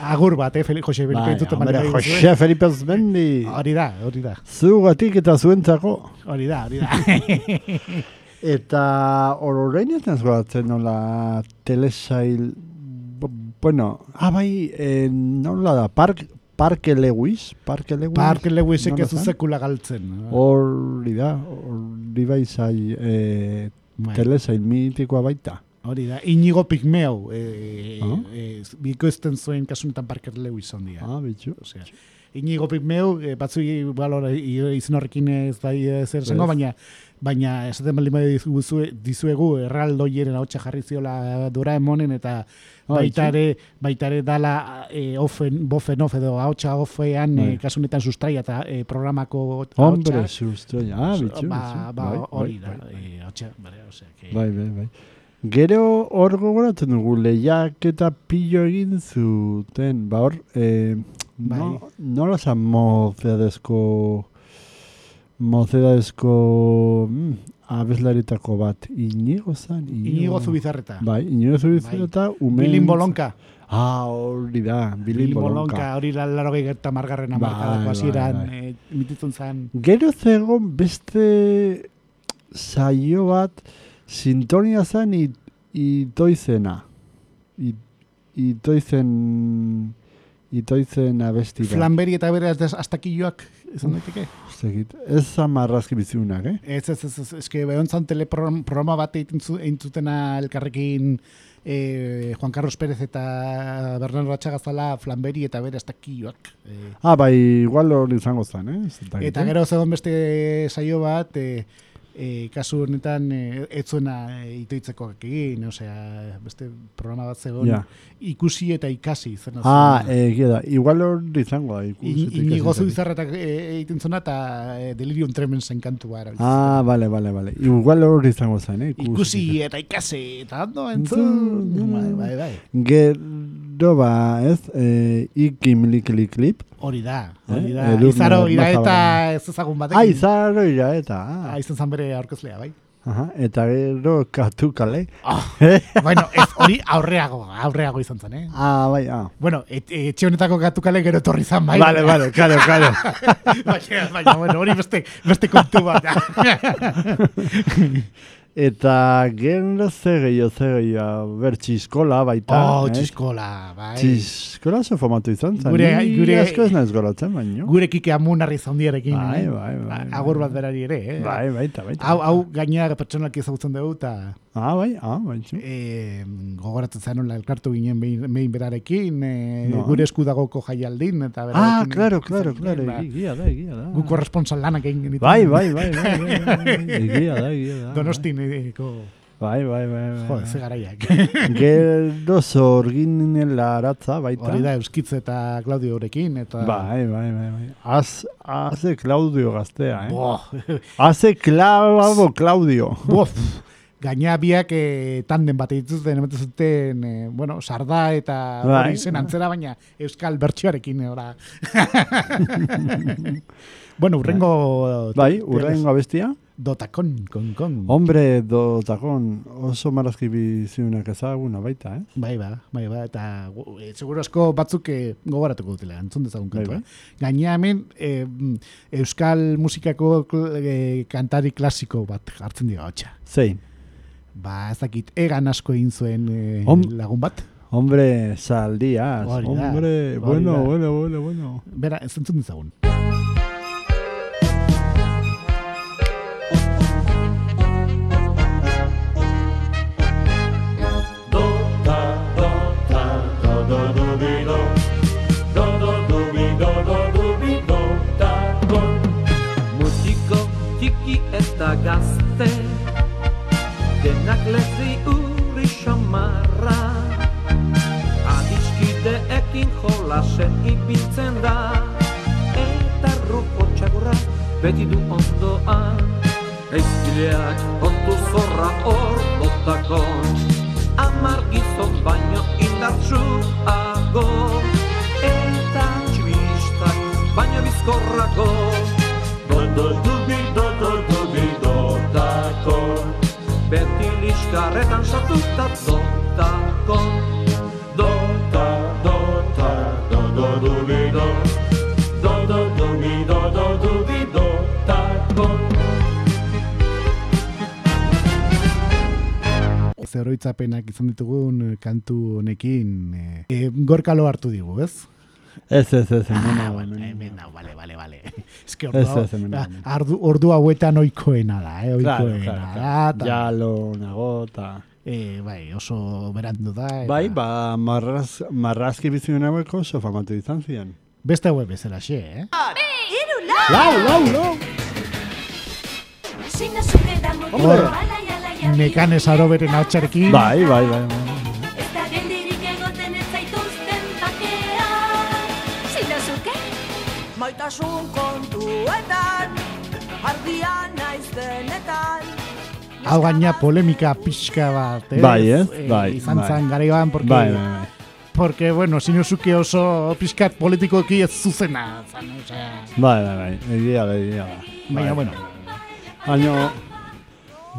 Agur bat, eh, Fel- Jose Felipe Bai, entzuten hombre, baldin badituzu, eh? Jose Felipe Osmendi. Hori da, hori da, Zugatik eta zuentzako. hori da, hori da. Eta orain ez naz gozatzen nola telesail... bu- Bueno, ah, bai, eh, nola da, Park, Parke Lewis? Parke Lewis? Park Lewisek ez sekula galtzen. Hori da, hori bai zai, eh, Bai. telesail mitikoa baita. Hori da, Inigo Pigmeo, eh, Ah. eh, bikoizten zuen kasunetan Parker Lewis ondia. Ah, bitxu. Osea, Inigo Pigmeo, eh, batzu igual ora, i- izen horrekin ez bai eh, zer Ez. baina baina esaten baldin badi dizue- dizuegu erraldoieren ahotsa jarri ziola Doraemonen eta baita bitxu. ere, baita ere dala eh, ofen, bofen off edo ahotsa offean eh, Bai. kasunetan sustraia eta eh, programako Hombre, ahotsa. sustraia. Ah, bitxu. ba, ba, Bai, hori bai, da, bai, eh, ahotsa, bale, osea, que... Bai, bai, bai. Gero hor gogoratzen dugu lehiak eta pillo egin zuten, ba hor, eh, Bai. no, nola zan mozedezko, mozedezko mm, abeslaritako bat, inigo zan? Inigo Zubizarreta. Bai, inigo zubizarreta, umen... Bilin Bolonka. Ah, hori da, bilin bolonka. Hori la laro eta margarren Bai, amarkadako bai, hasieran bai. eh, emititzen zen. Gero zegon beste saio bat sintonia zen it, itoizena. It, itoizen itoizen abestira. Flanberi eta bere astakilloak izan daiteke. Zegit, ez zan marrazki biziunak, eh? Ez, ez, ez, ez, eske behon zan teleprograma bat egin zutena elkarrekin eh, Juan Carlos Pérez eta Bernardo Ratxagazala Flanberi eta bere astakilloak. Eh, Ah, bai, igual hori izango zen, eh? Dakit, Eta eh? gero zegoen beste saio bat, e, e, kasu honetan e, ez zuena e, itoitzeko egin, osea, beste programa bat zegoen, Ja. ikusi eta ikasi zen. Ah, egia da. Igual hori izango da. ikusi eta Inigo ikasi e, egiten zuna eta e, Delirium Tremensen kantua erabiltzen. Ah, bale, bale, bale. Igual hori izango zen, eh? Ikusi eta ikasi eta ondo entzun. Bai, bai, bai. Gero ba, ez, eh, ikimlikli klip. Hori da, hori Eh? da. Izaro Ormaza iraeta bada. ez ezagun batekin. Ah, izarro ira eta. Ah, Ah. izan zan bere aurkezlea, bai. Aha, eta gero katu kale. Ah, bueno, ez hori aurreago, aurreago izan zen, eh? Ah, bai, ah. Bueno, et, etxe honetako gatukale gero etorri zan, bai. Vale, vale, claro, claro. baina, baina, bueno, hori beste, beste kontu bat. Eta gero ze gehiago, ze gehiago, ber, txiskola baita. oh, eh? txiskola, bai. Txiskola oso famatu izan zen. Gure- Ni gure- asko ez naiz goratzen, baino. Gure kike amunarri zaundiarekin. Bai, eh? bai, bai, bai. Agur bat berari ere, eh? Bai, baita, baita. Hau, hau gainera pertsonalki ezagutzen dugu, eta Ah, bai, ah, bai, e, gogoratzen zanola elkartu ginen behin, behin berarekin, e, No. gure eskudagoko jaialdin, eta Ah, berarekin. claro, izan claro, ginen, claro, ba, egia da, egia da. Gu korresponsal lanak egin genituen. Bai, bai, bai, bai, bai, bai, egia da, egia da. Donostin, eko, Bai, bai, bai, bai. jo, ze garaiak. Gero zorginen laratza baita. Hori da, Euskitz eta Claudio horekin, eta... Bai, bai, bai, bai. Az, haze Claudio gaztea, eh? Boh, Haze Claudio. boh, gaina biak e, tanden bat dituzten, ematen zuten, e, bueno, sarda eta Bai. hori zen antzera, baina Euskal bertsioarekin, ora. bueno, urrengo... Bai, urrengo abestia. Dotakon, kon, kon. Hombre, dotakon oso marazki biziunak ezaguna baita, eh? Bai, ba, bai, ba, eta e, seguru asko batzuk e, gogoratuko dutela, entzun dezagun Bai, kantua. bai. Gaina hemen e, Euskal musikako e, kantari klasiko bat jartzen dira hotxa. Zein. Ba, ez dakit, egan asko egin zuen e, Hom- lagun bat. Hombre. Hori da, Hombre, hori bueno, da. bueno, bueno, bueno. Bera, ez entzun dezagun. Do, da, do, da, do, do, do, bi, do. Do, do, do, bi, do, do, do, bi, do, da, do. Mutiko txiki eta gazte Denak lezi uri xamarra Adiskideekin jolasen ibiltzen da. Eta rufo txagurra beti du ondoan. Eizkileak kontu zorra hor botakon. Amar gizon baino indartsuago Eta txibistak baino bizkorrago. Do, do, do, Beti liskarretan sartuta dotako Do, da, do, do, do, bi, do. Do, do, do, bi, izan ditugun eh, kantu honekin e, e, gorkalo hartu digu, ez? Ez, ez, ez, hemen Ah, hau, bueno, hemen hau. hau, bale, bale, bale. Ez que Ez, ordu, ez, hemen, ah, ordu hauetan oikoena da, eh? Claro, Oikoena claro, da, claro. ta- Jalo, nagota. eh, bai, oso berandu da. Eta Bai, ba, marraz, marrazki biziun hauek oso famatu izan ziren. Beste hauek bezala xe, eh? Lau, lau, lau! Hor, Nekanes aro beren hautsarekin. Bai, bai, bai, bai. Maitasun kontuetan, argia naiz denetan. Hau gaina polemika pixka bat, eh? Bai? Eh, Bai, Izan bai. zan garaiban, porque, Bai, bai, bai. porque bueno, sinuzuke oso pixkat politikoki ez zuzena, zan, osea... Bai, bai, bai, egia da, egia da. Baina, Bai. bueno, Baina,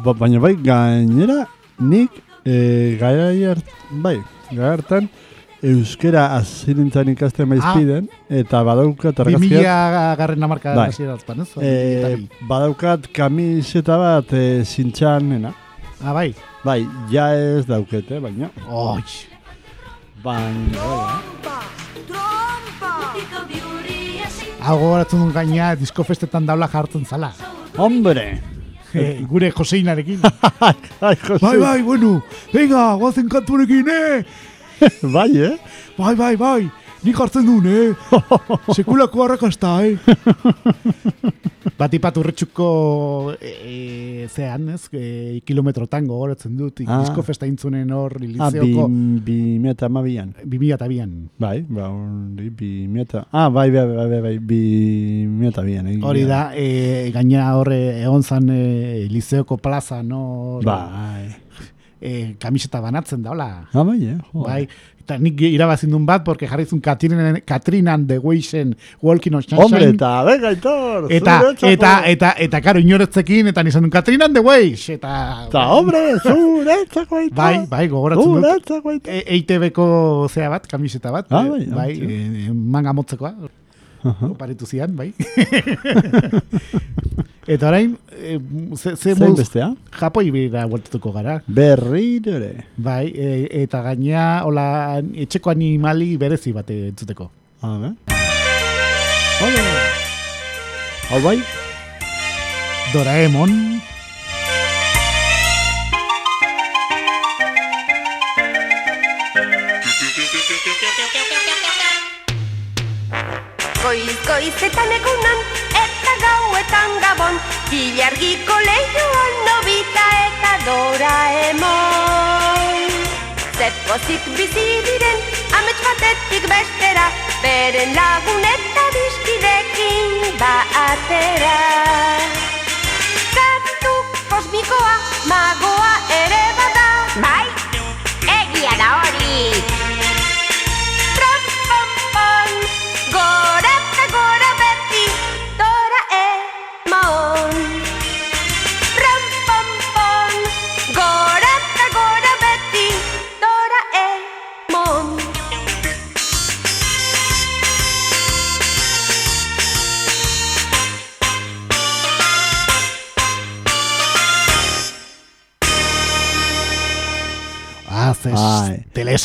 ba, baina bai, gainera, nik, e, gara hart, bai, gara hartan, euskera azirintzan ikasten maizpiden, eta badaukat argazkiak, 2000 garren amarka Bai. ez? e, badaukat kamiseta bat e, zintxan, nena. ah, bai. Bai, ja ez daukete, baina, Oi, baina, bai, hau gogoratzen dut gaina diskofestetan daula jartzen zala. hombre! Eh, gure Joseinarekin. Ai, Jose. bai, bai, bueno, venga, guazen kanturekin, eh? bai, eh? Bai, bai, bai. nik hartzen duen, eh? Sekulako arrakasta, eh? Batipat urretxuko e, e, zean, ez? E, kilometrotan gogoratzen dut, Ah. disko festa intzunen hor, Ah, bi, bi meta amabian. 2002an. Bai, ba, hori, bi meta. Ah, bai, bai, bai, bai, bai, bi meta bian. egia Hori da, e, gaina horre egon zan e, lizeoko plaza, no? Bai. E, kamiseta banatzen da, hola. Ah, bai, eh? Bai, eta nik irabazin duen bat, porque jarrizun Katrinan, Katrinan the Weisen Walking on Sunshine. Hombre, eta, venga, Aitor, Eta, zuretzako. eta, eta, eta, karo, inoretzekin, eta nizan duen Katrinan the Weis, eta... Eta, hombre, zuretzako, Aitor. Bai, bai, gogoratzen dut. Zuretzako, Aitor. E, EITB-ko zea bat, kamiseta bat. Ah, eh, bai, ah, bai tio. e, manga motzekoa. Aha. Oparitu zian, bai. eta orain, e, ze, ze Zein bestea? Japoi bera bueltatuko gara. Berriro ere. Bai, e, eta gaina, hola, etxeko animali berezi bat entzuteko. A ver. Ole. Hau bai? Doraemon, goizetan egunan eta gauetan gabon Ilargiko lehioan nobita eta doraemon Zepozik bizi diren amets batetik bestera Beren lagun eta diskidekin batera Zatu kosmikoa magoa ere bada Bai,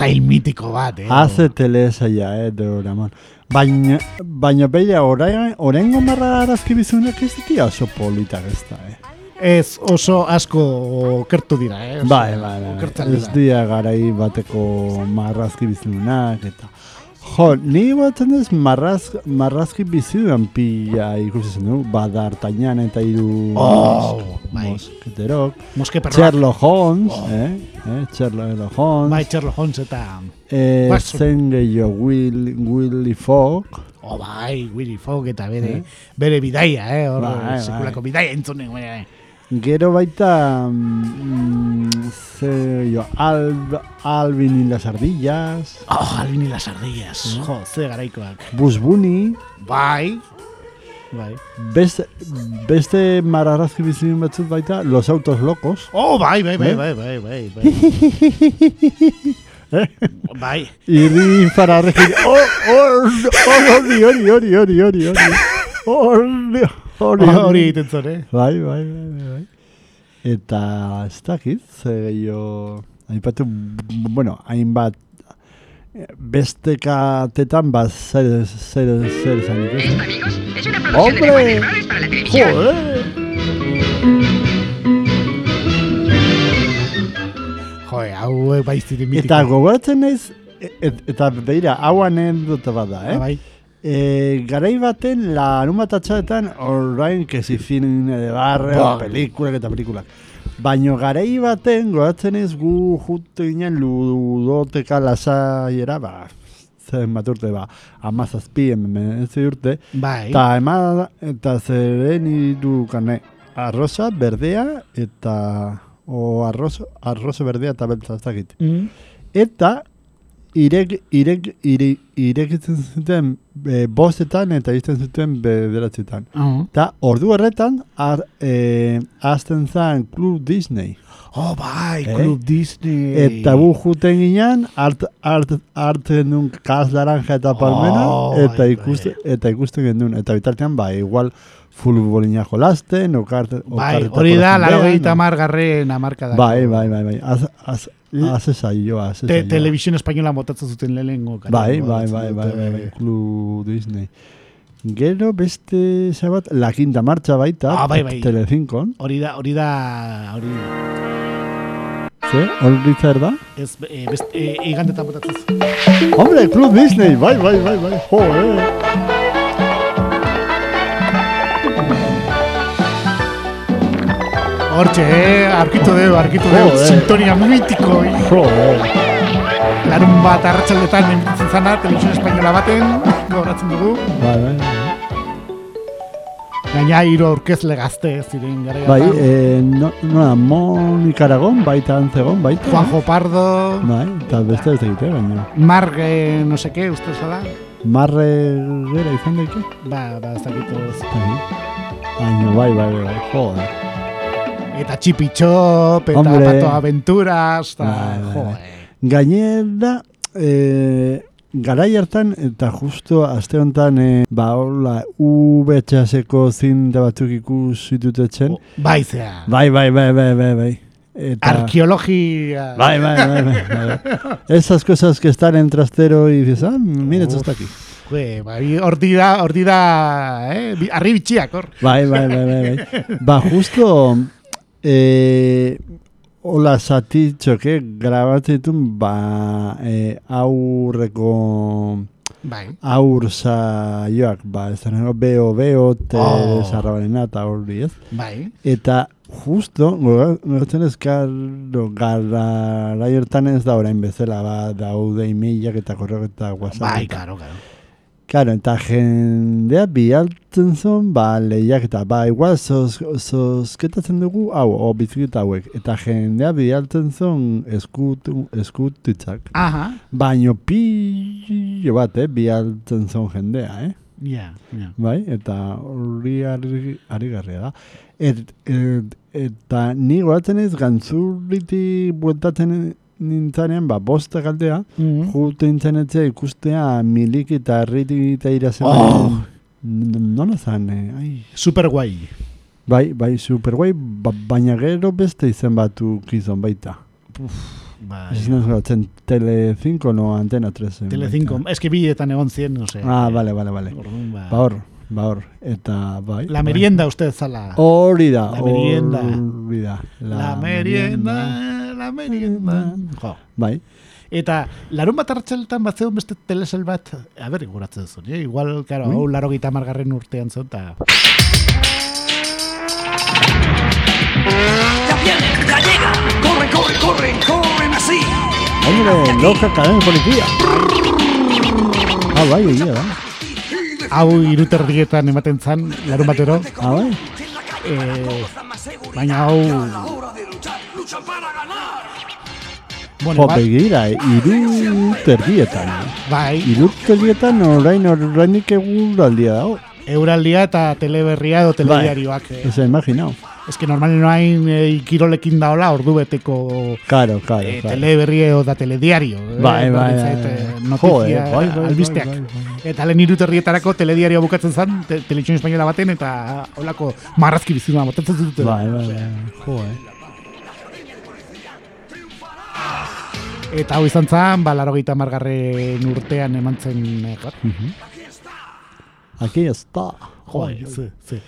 telesail mitiko bat, eh? Haze telesaia, eh, Doraemon. Baina, baina beira, orain, oraingo marra arazki bizunak ez ditia oso politak ez da, eh. Ez oso asko okertu dira, eh? Bai, bai, bai, bai. Ez dira garai bateko marrazki bizunak eta... Jo, ni batzen ez marraz, marrazki bizuan pila ikusi zen du, badartainan eta hiru Oh, bai. mosketerok. Moske perroak. Sherlock Holmes, eh? eh? Sherlock Holmes. Bai, Sherlock Holmes eta... Eh, zen gehiago Will, Willy Fogg. Oh, bai, Willy Fogg eta bere, bere bidaia, eh? Hor, Bai, bai. sekulako bidaia entzunen, bai, Gero baita mm, ze jo, Al, Alvin y las ardillas, Oh, Alvin y las ardillas. Jo, ze garaikoak. Bugs Bunny, Bai. Bai. beste, beste mararrazki bizin batzut baita Los Autos Locos. Oh, bai, bai, bai, Eh? bai, bai, bai, bai. bai. Irri fararrekin, oh, oh, oh, hori, hori, hori, hori, hori, hori, hori, hori, Hori egiten zuen, eh? Bai, bai, bai, bai, bai. Eta ez dakit, ze gehiago, hainbatu, bueno, hainbat, eh, beste katetan, ba, zer, zer, zer esan ikusten. ¡Hombre! ¡Joder! Jo, hau bai ziren mitiko. Eta gogoratzen naiz, e- et, eta beira, hau anekdota bat da, Ah, eh? bai. E, garai baten, larun bat atxaetan, orain, kezi cine de barre, Ba. pelikulak eta pelikulak. Baina garai baten, goratzen ez gu jute ginen ludoteka lasaiera, ba, zen bat urte, ba, amazazpi, emenezi urte, Bai. eta ema, eta zeren iru kane, arroza, berdea, eta, o arrozo, arrozo berdea eta beltza ez dakit. Mm. Eta irek, irek, ire, irekitzen zuten e, bostetan eta izten zuten bederatzetan. Oh. Eta ordu horretan ar, e, azten zen Club Disney. Oh, bai, Eh? Club Disney. Eta gu juten ginen, art, art, arte nun kaz laranja eta palmena, Oh, eta, bai, ikuste, eta ikusten genuen. Eta bitartean, ba, igual futbolina jolasten, okarte, Bai, hori da, laro gehieta margarren amarka da. Bai, bai, bai, bai. Az, az, az saio, az Te, saio. televisión española motatzen zuten lehenengo. Bai, bai, bai, bai, bai, bai, Club Disney. Gero beste zabat, La Quinta Marcha baita, Ah, bai, bai. Telecincon. Hori da, hori da, hori Ze, hori zer da? ez, e, best, e, igandetan botatzen zuten. Hombre, Club Disney, bai, bai, bai, bai, jo, eh. Hortxe, eh, arkitu dugu, arkitu dugu, sintonia mitiko. Jo, eh. Larun bat arratsaldetan emititzen zana, televisión espainola baten, gauratzen dugu. Bai, bai, bai. Gaina hiru aurkezle gazte ziren gara Bai, eh, no, nola, Monika Aragon, baita antzegon, baita. Juanjo Pardo, Bai, eta beste ez egite, baina. Marge, no sé qué, uste zala? Marre gera izan daike? Ba, ba, ez dakitu ez. Baina, bai, bai, bai, bai, joder. Eta txipitxop, eta Hombre. pato aventuras, eta, Bai, bai, jo, bai. Gainera, eh, garai hartan, eta justo aste honetan, eh, ba, hola, VHS-eko zinde batzuk ikusi dutetzen. bai zea. Bai, bai, bai, bai, bai, bai. Eta... Arkeologia. Bai, bai, bai, bai, bai. Esas cosas que están en trastero y dices, ah, mira, esto está aquí. Jue, bai, hor dira, hor dira, eh, bi- arri bitxiak, hor. Bai, bai, bai, bai, bai. Ba, justo, eh, hola zatitxoke, grabatzitun, ba, eh, aurreko, Bai. aur saioak, ba, ez da nago, beo, beo, te Oh. eta hori ez. Bai. Eta justo, gogatzen ez, karo, gara, hortan ez da orain bezala, ba, daude emailak eta korreo eta whatsapp. Bai, karo, karo. Claro, eta jendea bialtzen zuen, ba, lehiak eta, ba, igual, sos, sosketatzen dugu, hau, o bizikita hauek. Eta jendea bialtzen zuen eskutu, eskutitzak. Aha. Baino pilo bat, eh, bialtzen zuen jendea, eh? Ja, ja. Bai, eta hori ari, ari garria da. Et, et, eta ni goratzen ez gantzurriti bueltatzen nintzanean, ba, bosta galdea, Mhm. Jute nintzen etzea ikustea milik eta herriti eta irazen. Oh! Nola zan, eh? ai. Super guai. Bai, bai, super guai, ba, baina gero beste izen batu kizon baita. Bai. Ez naz gatzen, Tele 5 no Antena 3. Tele 5. Ez que biletan egon zien, no sé. Ah, vale, vale, vale. Orduan, ba. Ba hor, ba hor. Eta, bai. La bai. merienda usted zala. Hori da, La merienda. hori da. La merienda, la merienda. Jo. Bai, Eta larun bat hartxaletan bat zegoen beste telesel bat, a ber, iguratzen zuen, eh? igual, karo, hau laro gita margarren urtean zuen, eta... Ya vienen, ya llegan. Corren, corren, corren, corren así. hombre, loca cadena de policía. Ah, bai, egia da. Hau iruterdietan ematen zan, larun batero, Ah, bai. eh, baina hau... Bueno, Jo, begira, iru terdietan. eh. bai, Iru terdietan orain orainik eguraldia dago. euraldia eta teleberria edo telediarioak. Eh. Ez imaginau. Ez que normalen noain eh, kirolekin daola ordu beteko Claro, claro, eh, claro. teleberri edo da telediario. eh, Bai, bai, bai, zait, bai. eh, Notizia, Joder, bai, bai, albisteak. bai, bai, Eta lehen iruterrietarako telediario bukatzen zen, te, televisión espainola baten, eta holako marrazki bizima, botatzen zuten. Bai, bai, bai. Jo, eh. Eta hau izan zen, ba, laro margarren urtean eman zen, eh, gar. Aquí está. Jo, ze, ze.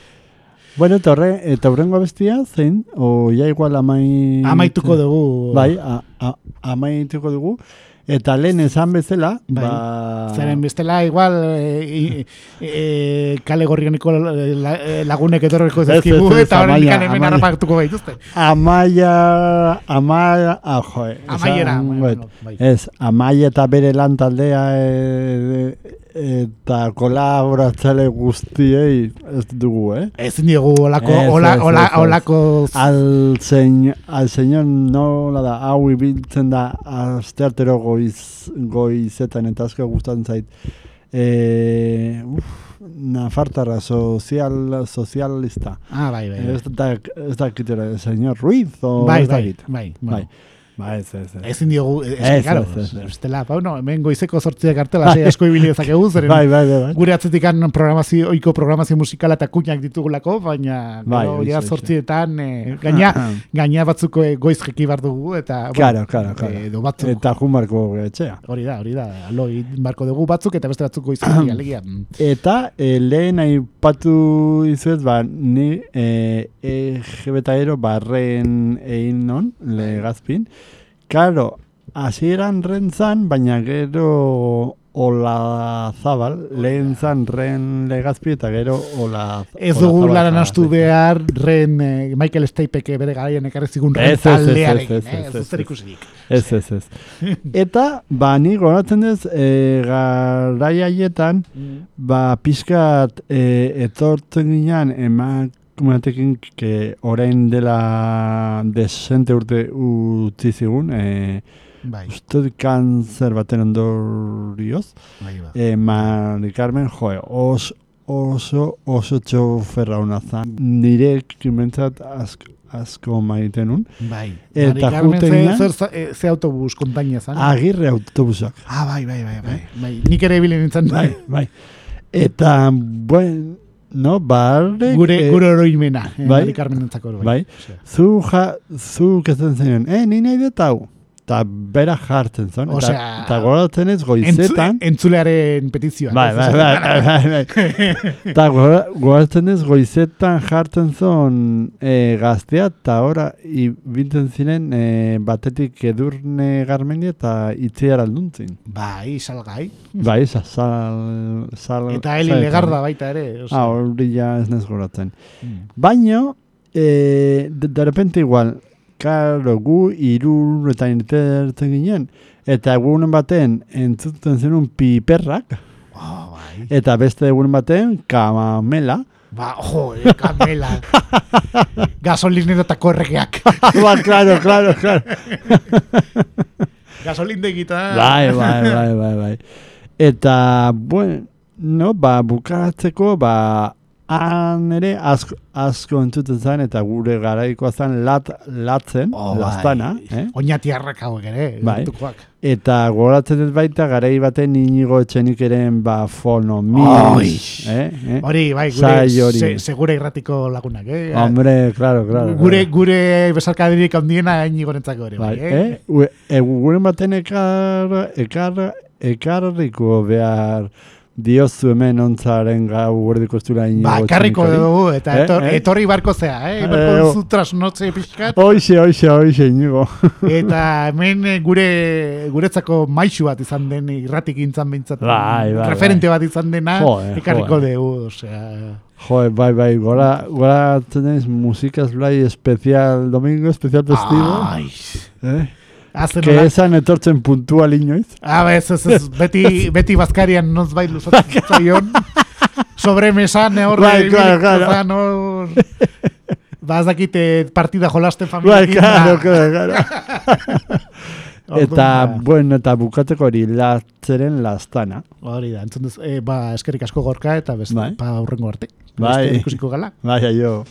Bueno, eta horre, eta horrengo bestia, zein? O ja igual amai... Amaituko dugu. Bai, a, a, amaituko dugu. Eta lehen esan bezala, Bai. ba... Zeren bestela, igual, e, e, e, kale gorrioniko la, e, lagunek ez, ez, eta horren Amaia, hemen harrapatuko gaituzte. Amaia, amaia, ah, jo, eh, Amaiera, esan, bueno, wait. bai. Ez, amaia eta bere lan taldea e, eta kolaboratzale guztiei ez dugu, eh? Ezin diogu olako, Ez, ola, ez, ola, ez, ez. olako... Al, zein, al señor nola da, hau ibiltzen da asteartero goiz, goizetan eta asko gustatzen zait. E, uf, Nafartarra, sozial, sozialista. Ah, bai, bai. bai. Ez da, ez da señor Ruiz, o Bai, ez bai, dakit. bai, Bai, bai. Ba ez, ez, ez. Ezin diogu, ez, Ez, ez, claro, ez, ez, ez. ba, no, hemen goizeko sortziak artela, sei asko ibili dezakegu, zeren Bai, bai, bai, bai. gure atzetikan programazio, oiko programazio musikala eta kuñak ditugulako, baina Bai, gero, hoxe, ja sortzietan, eh, gaina, gaina batzuko eh, goiz jeki bar dugu, eta, Claro, claro, claro. eh, edo batzuk, Eta jumarko etxea. hori da, hori da, aloi barko dugu batzuk, eta beste batzuk goiz jeki, alegia. Eta e, lehen aipatu izuet, ba, ni e, EGBTero barren egin non, legazpin. Karo, hasieran ren zan, baina gero Ola Zabal, lehen zan ren legazpi eta gero Ola Ez dugu laran astu behar Ren eh, Michael Stapeke bere garaian ekarri zigun Ren Ez, ez, ez, ez, taldearekin, ez, eh? ez, Ez ez, ez. ikusirik. Ez, ez, ez. Eta, ba, ni goratzen dez, e, garai haietan, ba, pixkat e, etortzen ginen emakumeatekin ke orain dela desente urte utzi zigun, e, Bai, uste kanzer baten ondorioz, bai, ba. e, Mari Carmen, joe, os, oso, oso txoferra hona zan. Nire kimentzat asko, asko maiten nun. Bai. Eta juten ze, eh, ze autobus konpainia zan? Agirre autobusak. Ah, bai, bai, bai, bai. bai. Nik ere bilen nintzen. Bai, bai. Eta, buen, no, barrek... Gure, eh, gure oroimena. Eh, bai. Mari Carmen entzako bai. Bai. Zu, ja, zu kezen zen, eh, ni nahi dut hau. Eta bera jartzen zen. Eta, Osea, eta goratzen ez goizetan. Entzu, entzulearen petizioa. Bai, bai, bai, bai, bai, bai. Eta gora- goratzen ez goizetan jartzen zon e, gaztea, eta ora, ibintzen ziren e, batetik edurne garmendi eta itziar alduntzin. Bai, salgai. Bai, sa- sal, sal, Eta Eli saletan. Legarda baita ere. osea. Ah, hori ja ez nez goratzen. Mm. Baino, e, de, de repente igual, karo, gu irur eta irtertzen ginen, eta egunen baten entzuten zenun piperrak, Oh, bai. eta beste egunen baten kamamela. Ba, jo, eh, kamela. Gasolinetako erregeak. ba, claro, claro, claro. Gasolindegita. bai, bai, bai, bai, bai. Eta, bueno, ba, bukatzeko, ba, han ere asko, asko entzuten zen, eta gure garaikoa zen lat, latzen, Oh, bai. lastana, eh? Oñatiarrak hauek ere. Bai. Eta goratzen dut baita garai baten inigo etxenik eren ba fono mi. Ai. Eh? eh? Hori, bai, gure, se, segure irratiko lagunak, eh? Hombre, claro, claro. gure, claro. gure besarkadirik handiena inigorentzako ere, bai, Bai, eh? eh? Ue- e, gure baten ekar, ekar, ekarriko behar diozu hemen ontzaren gau gordiko zula inigo Ba, karriko dugu, eta Eh, etor, eh? etorri barko zea, eh? Eh, Barko oh. duzu trasnotze pixkat, Hoxe, hoxe, hoxe, inigo. eta hemen eh, gure guretzako maixu bat izan den irratik gintzan behintzat Bai, bai, referente bat izan dena Joe, ekarriko joe. dugu, osea... Joe, bai, bai, gora, gora tenés músicas blai especial domingo, especial festivo. Ai, Eh? Hazen Que esan etortzen puntual inoiz. Ah, ba, ez, ez, ez, beti, beti bazkarian noz bai luzatzen zaion. Sobremesan, eh, horre, Bai, claro, claro. Zan, hor... Ba, ez dakite partida jolasten Bai, familiekin. claro, ba. claro, eta, ba, bueno, eta bukatzeko hori latzeren lastana. Hori da, entzun duz, eh, ba, eskerrik asko gorka eta beste, Bai. ba, aurrengo arte. Bai. Beste ikusiko gala. Bai, jo.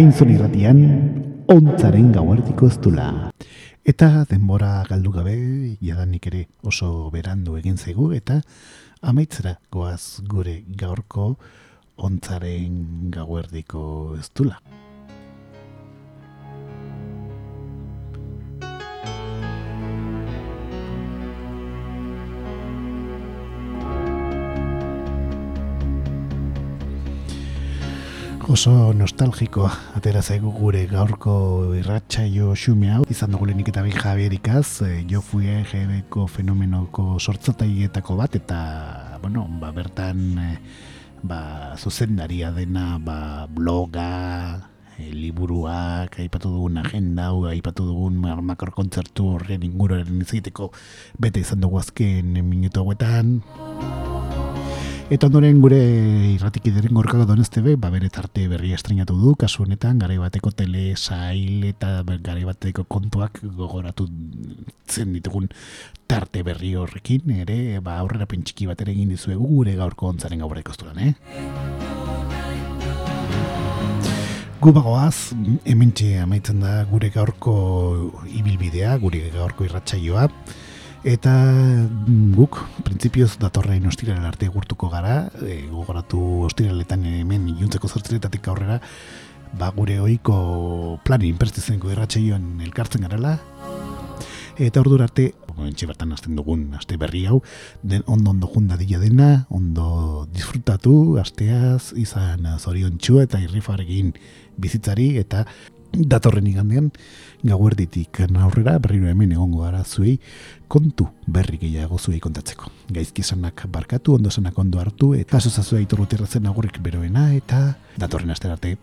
Akainzon irratian, ontzaren gauardiko ez dula. Eta denbora galdu gabe, jadanik ere oso berandu egin zaigu, eta amaitzera goaz gure gaurko ontzaren gauerdiko ez oso nostalgiko atera zaigu gure gaurko irratsaio xume hau. Izan dugu lehenik eta bi Javierikaz e, jo fue GBko fenomenoko sortzataietako bat eta bueno, ba, bertan e, ba, zuzendaria dena ba, bloga e, liburuak, aipatu dugun agenda aipatu dugun ma- makro kontzertu horren inguruaren izateko bete izan dugu azken minutu hauetan Eta ondoren gure irratikideren gorkago donestebe, ba bere tarte berria estrenatu du, kasu honetan, garai bateko tele, sail eta ber- garai bateko kontuak gogoratu zen ditugun tarte berri horrekin, ere, ba aurrera pentsiki bat ere egin dizuegu gure gaurko ontzaren gaurreko esturan, eh? Gu bagoaz, hementxe amaitzen da gure gaurko ibilbidea, gure gaurko irratsaioa, Eta mm, guk, printzipioz datorrein ostiralen arte gurtuko gara, e, gogoratu ostiraletan hemen iluntzeko zortziretatik aurrera, ba gure ohiko plani inperstizenko irratxeioan elkartzen garela, eta ordura arte, entxe bertan hasten dugun aste berri hau, den ondo ondo junda dila dena, ondo disfrutatu, asteaz, izan zorion eta irrifarekin bizitzari, eta datorren igandean gauerditik aurrera berriro hemen egongo gara zuei kontu berri gehiago zuei kontatzeko. Gaizki esanak barkatu, ondo esanak ondo hartu, eta zuzazua iturrutirrazen agurrik beroena, eta datorren astera arte.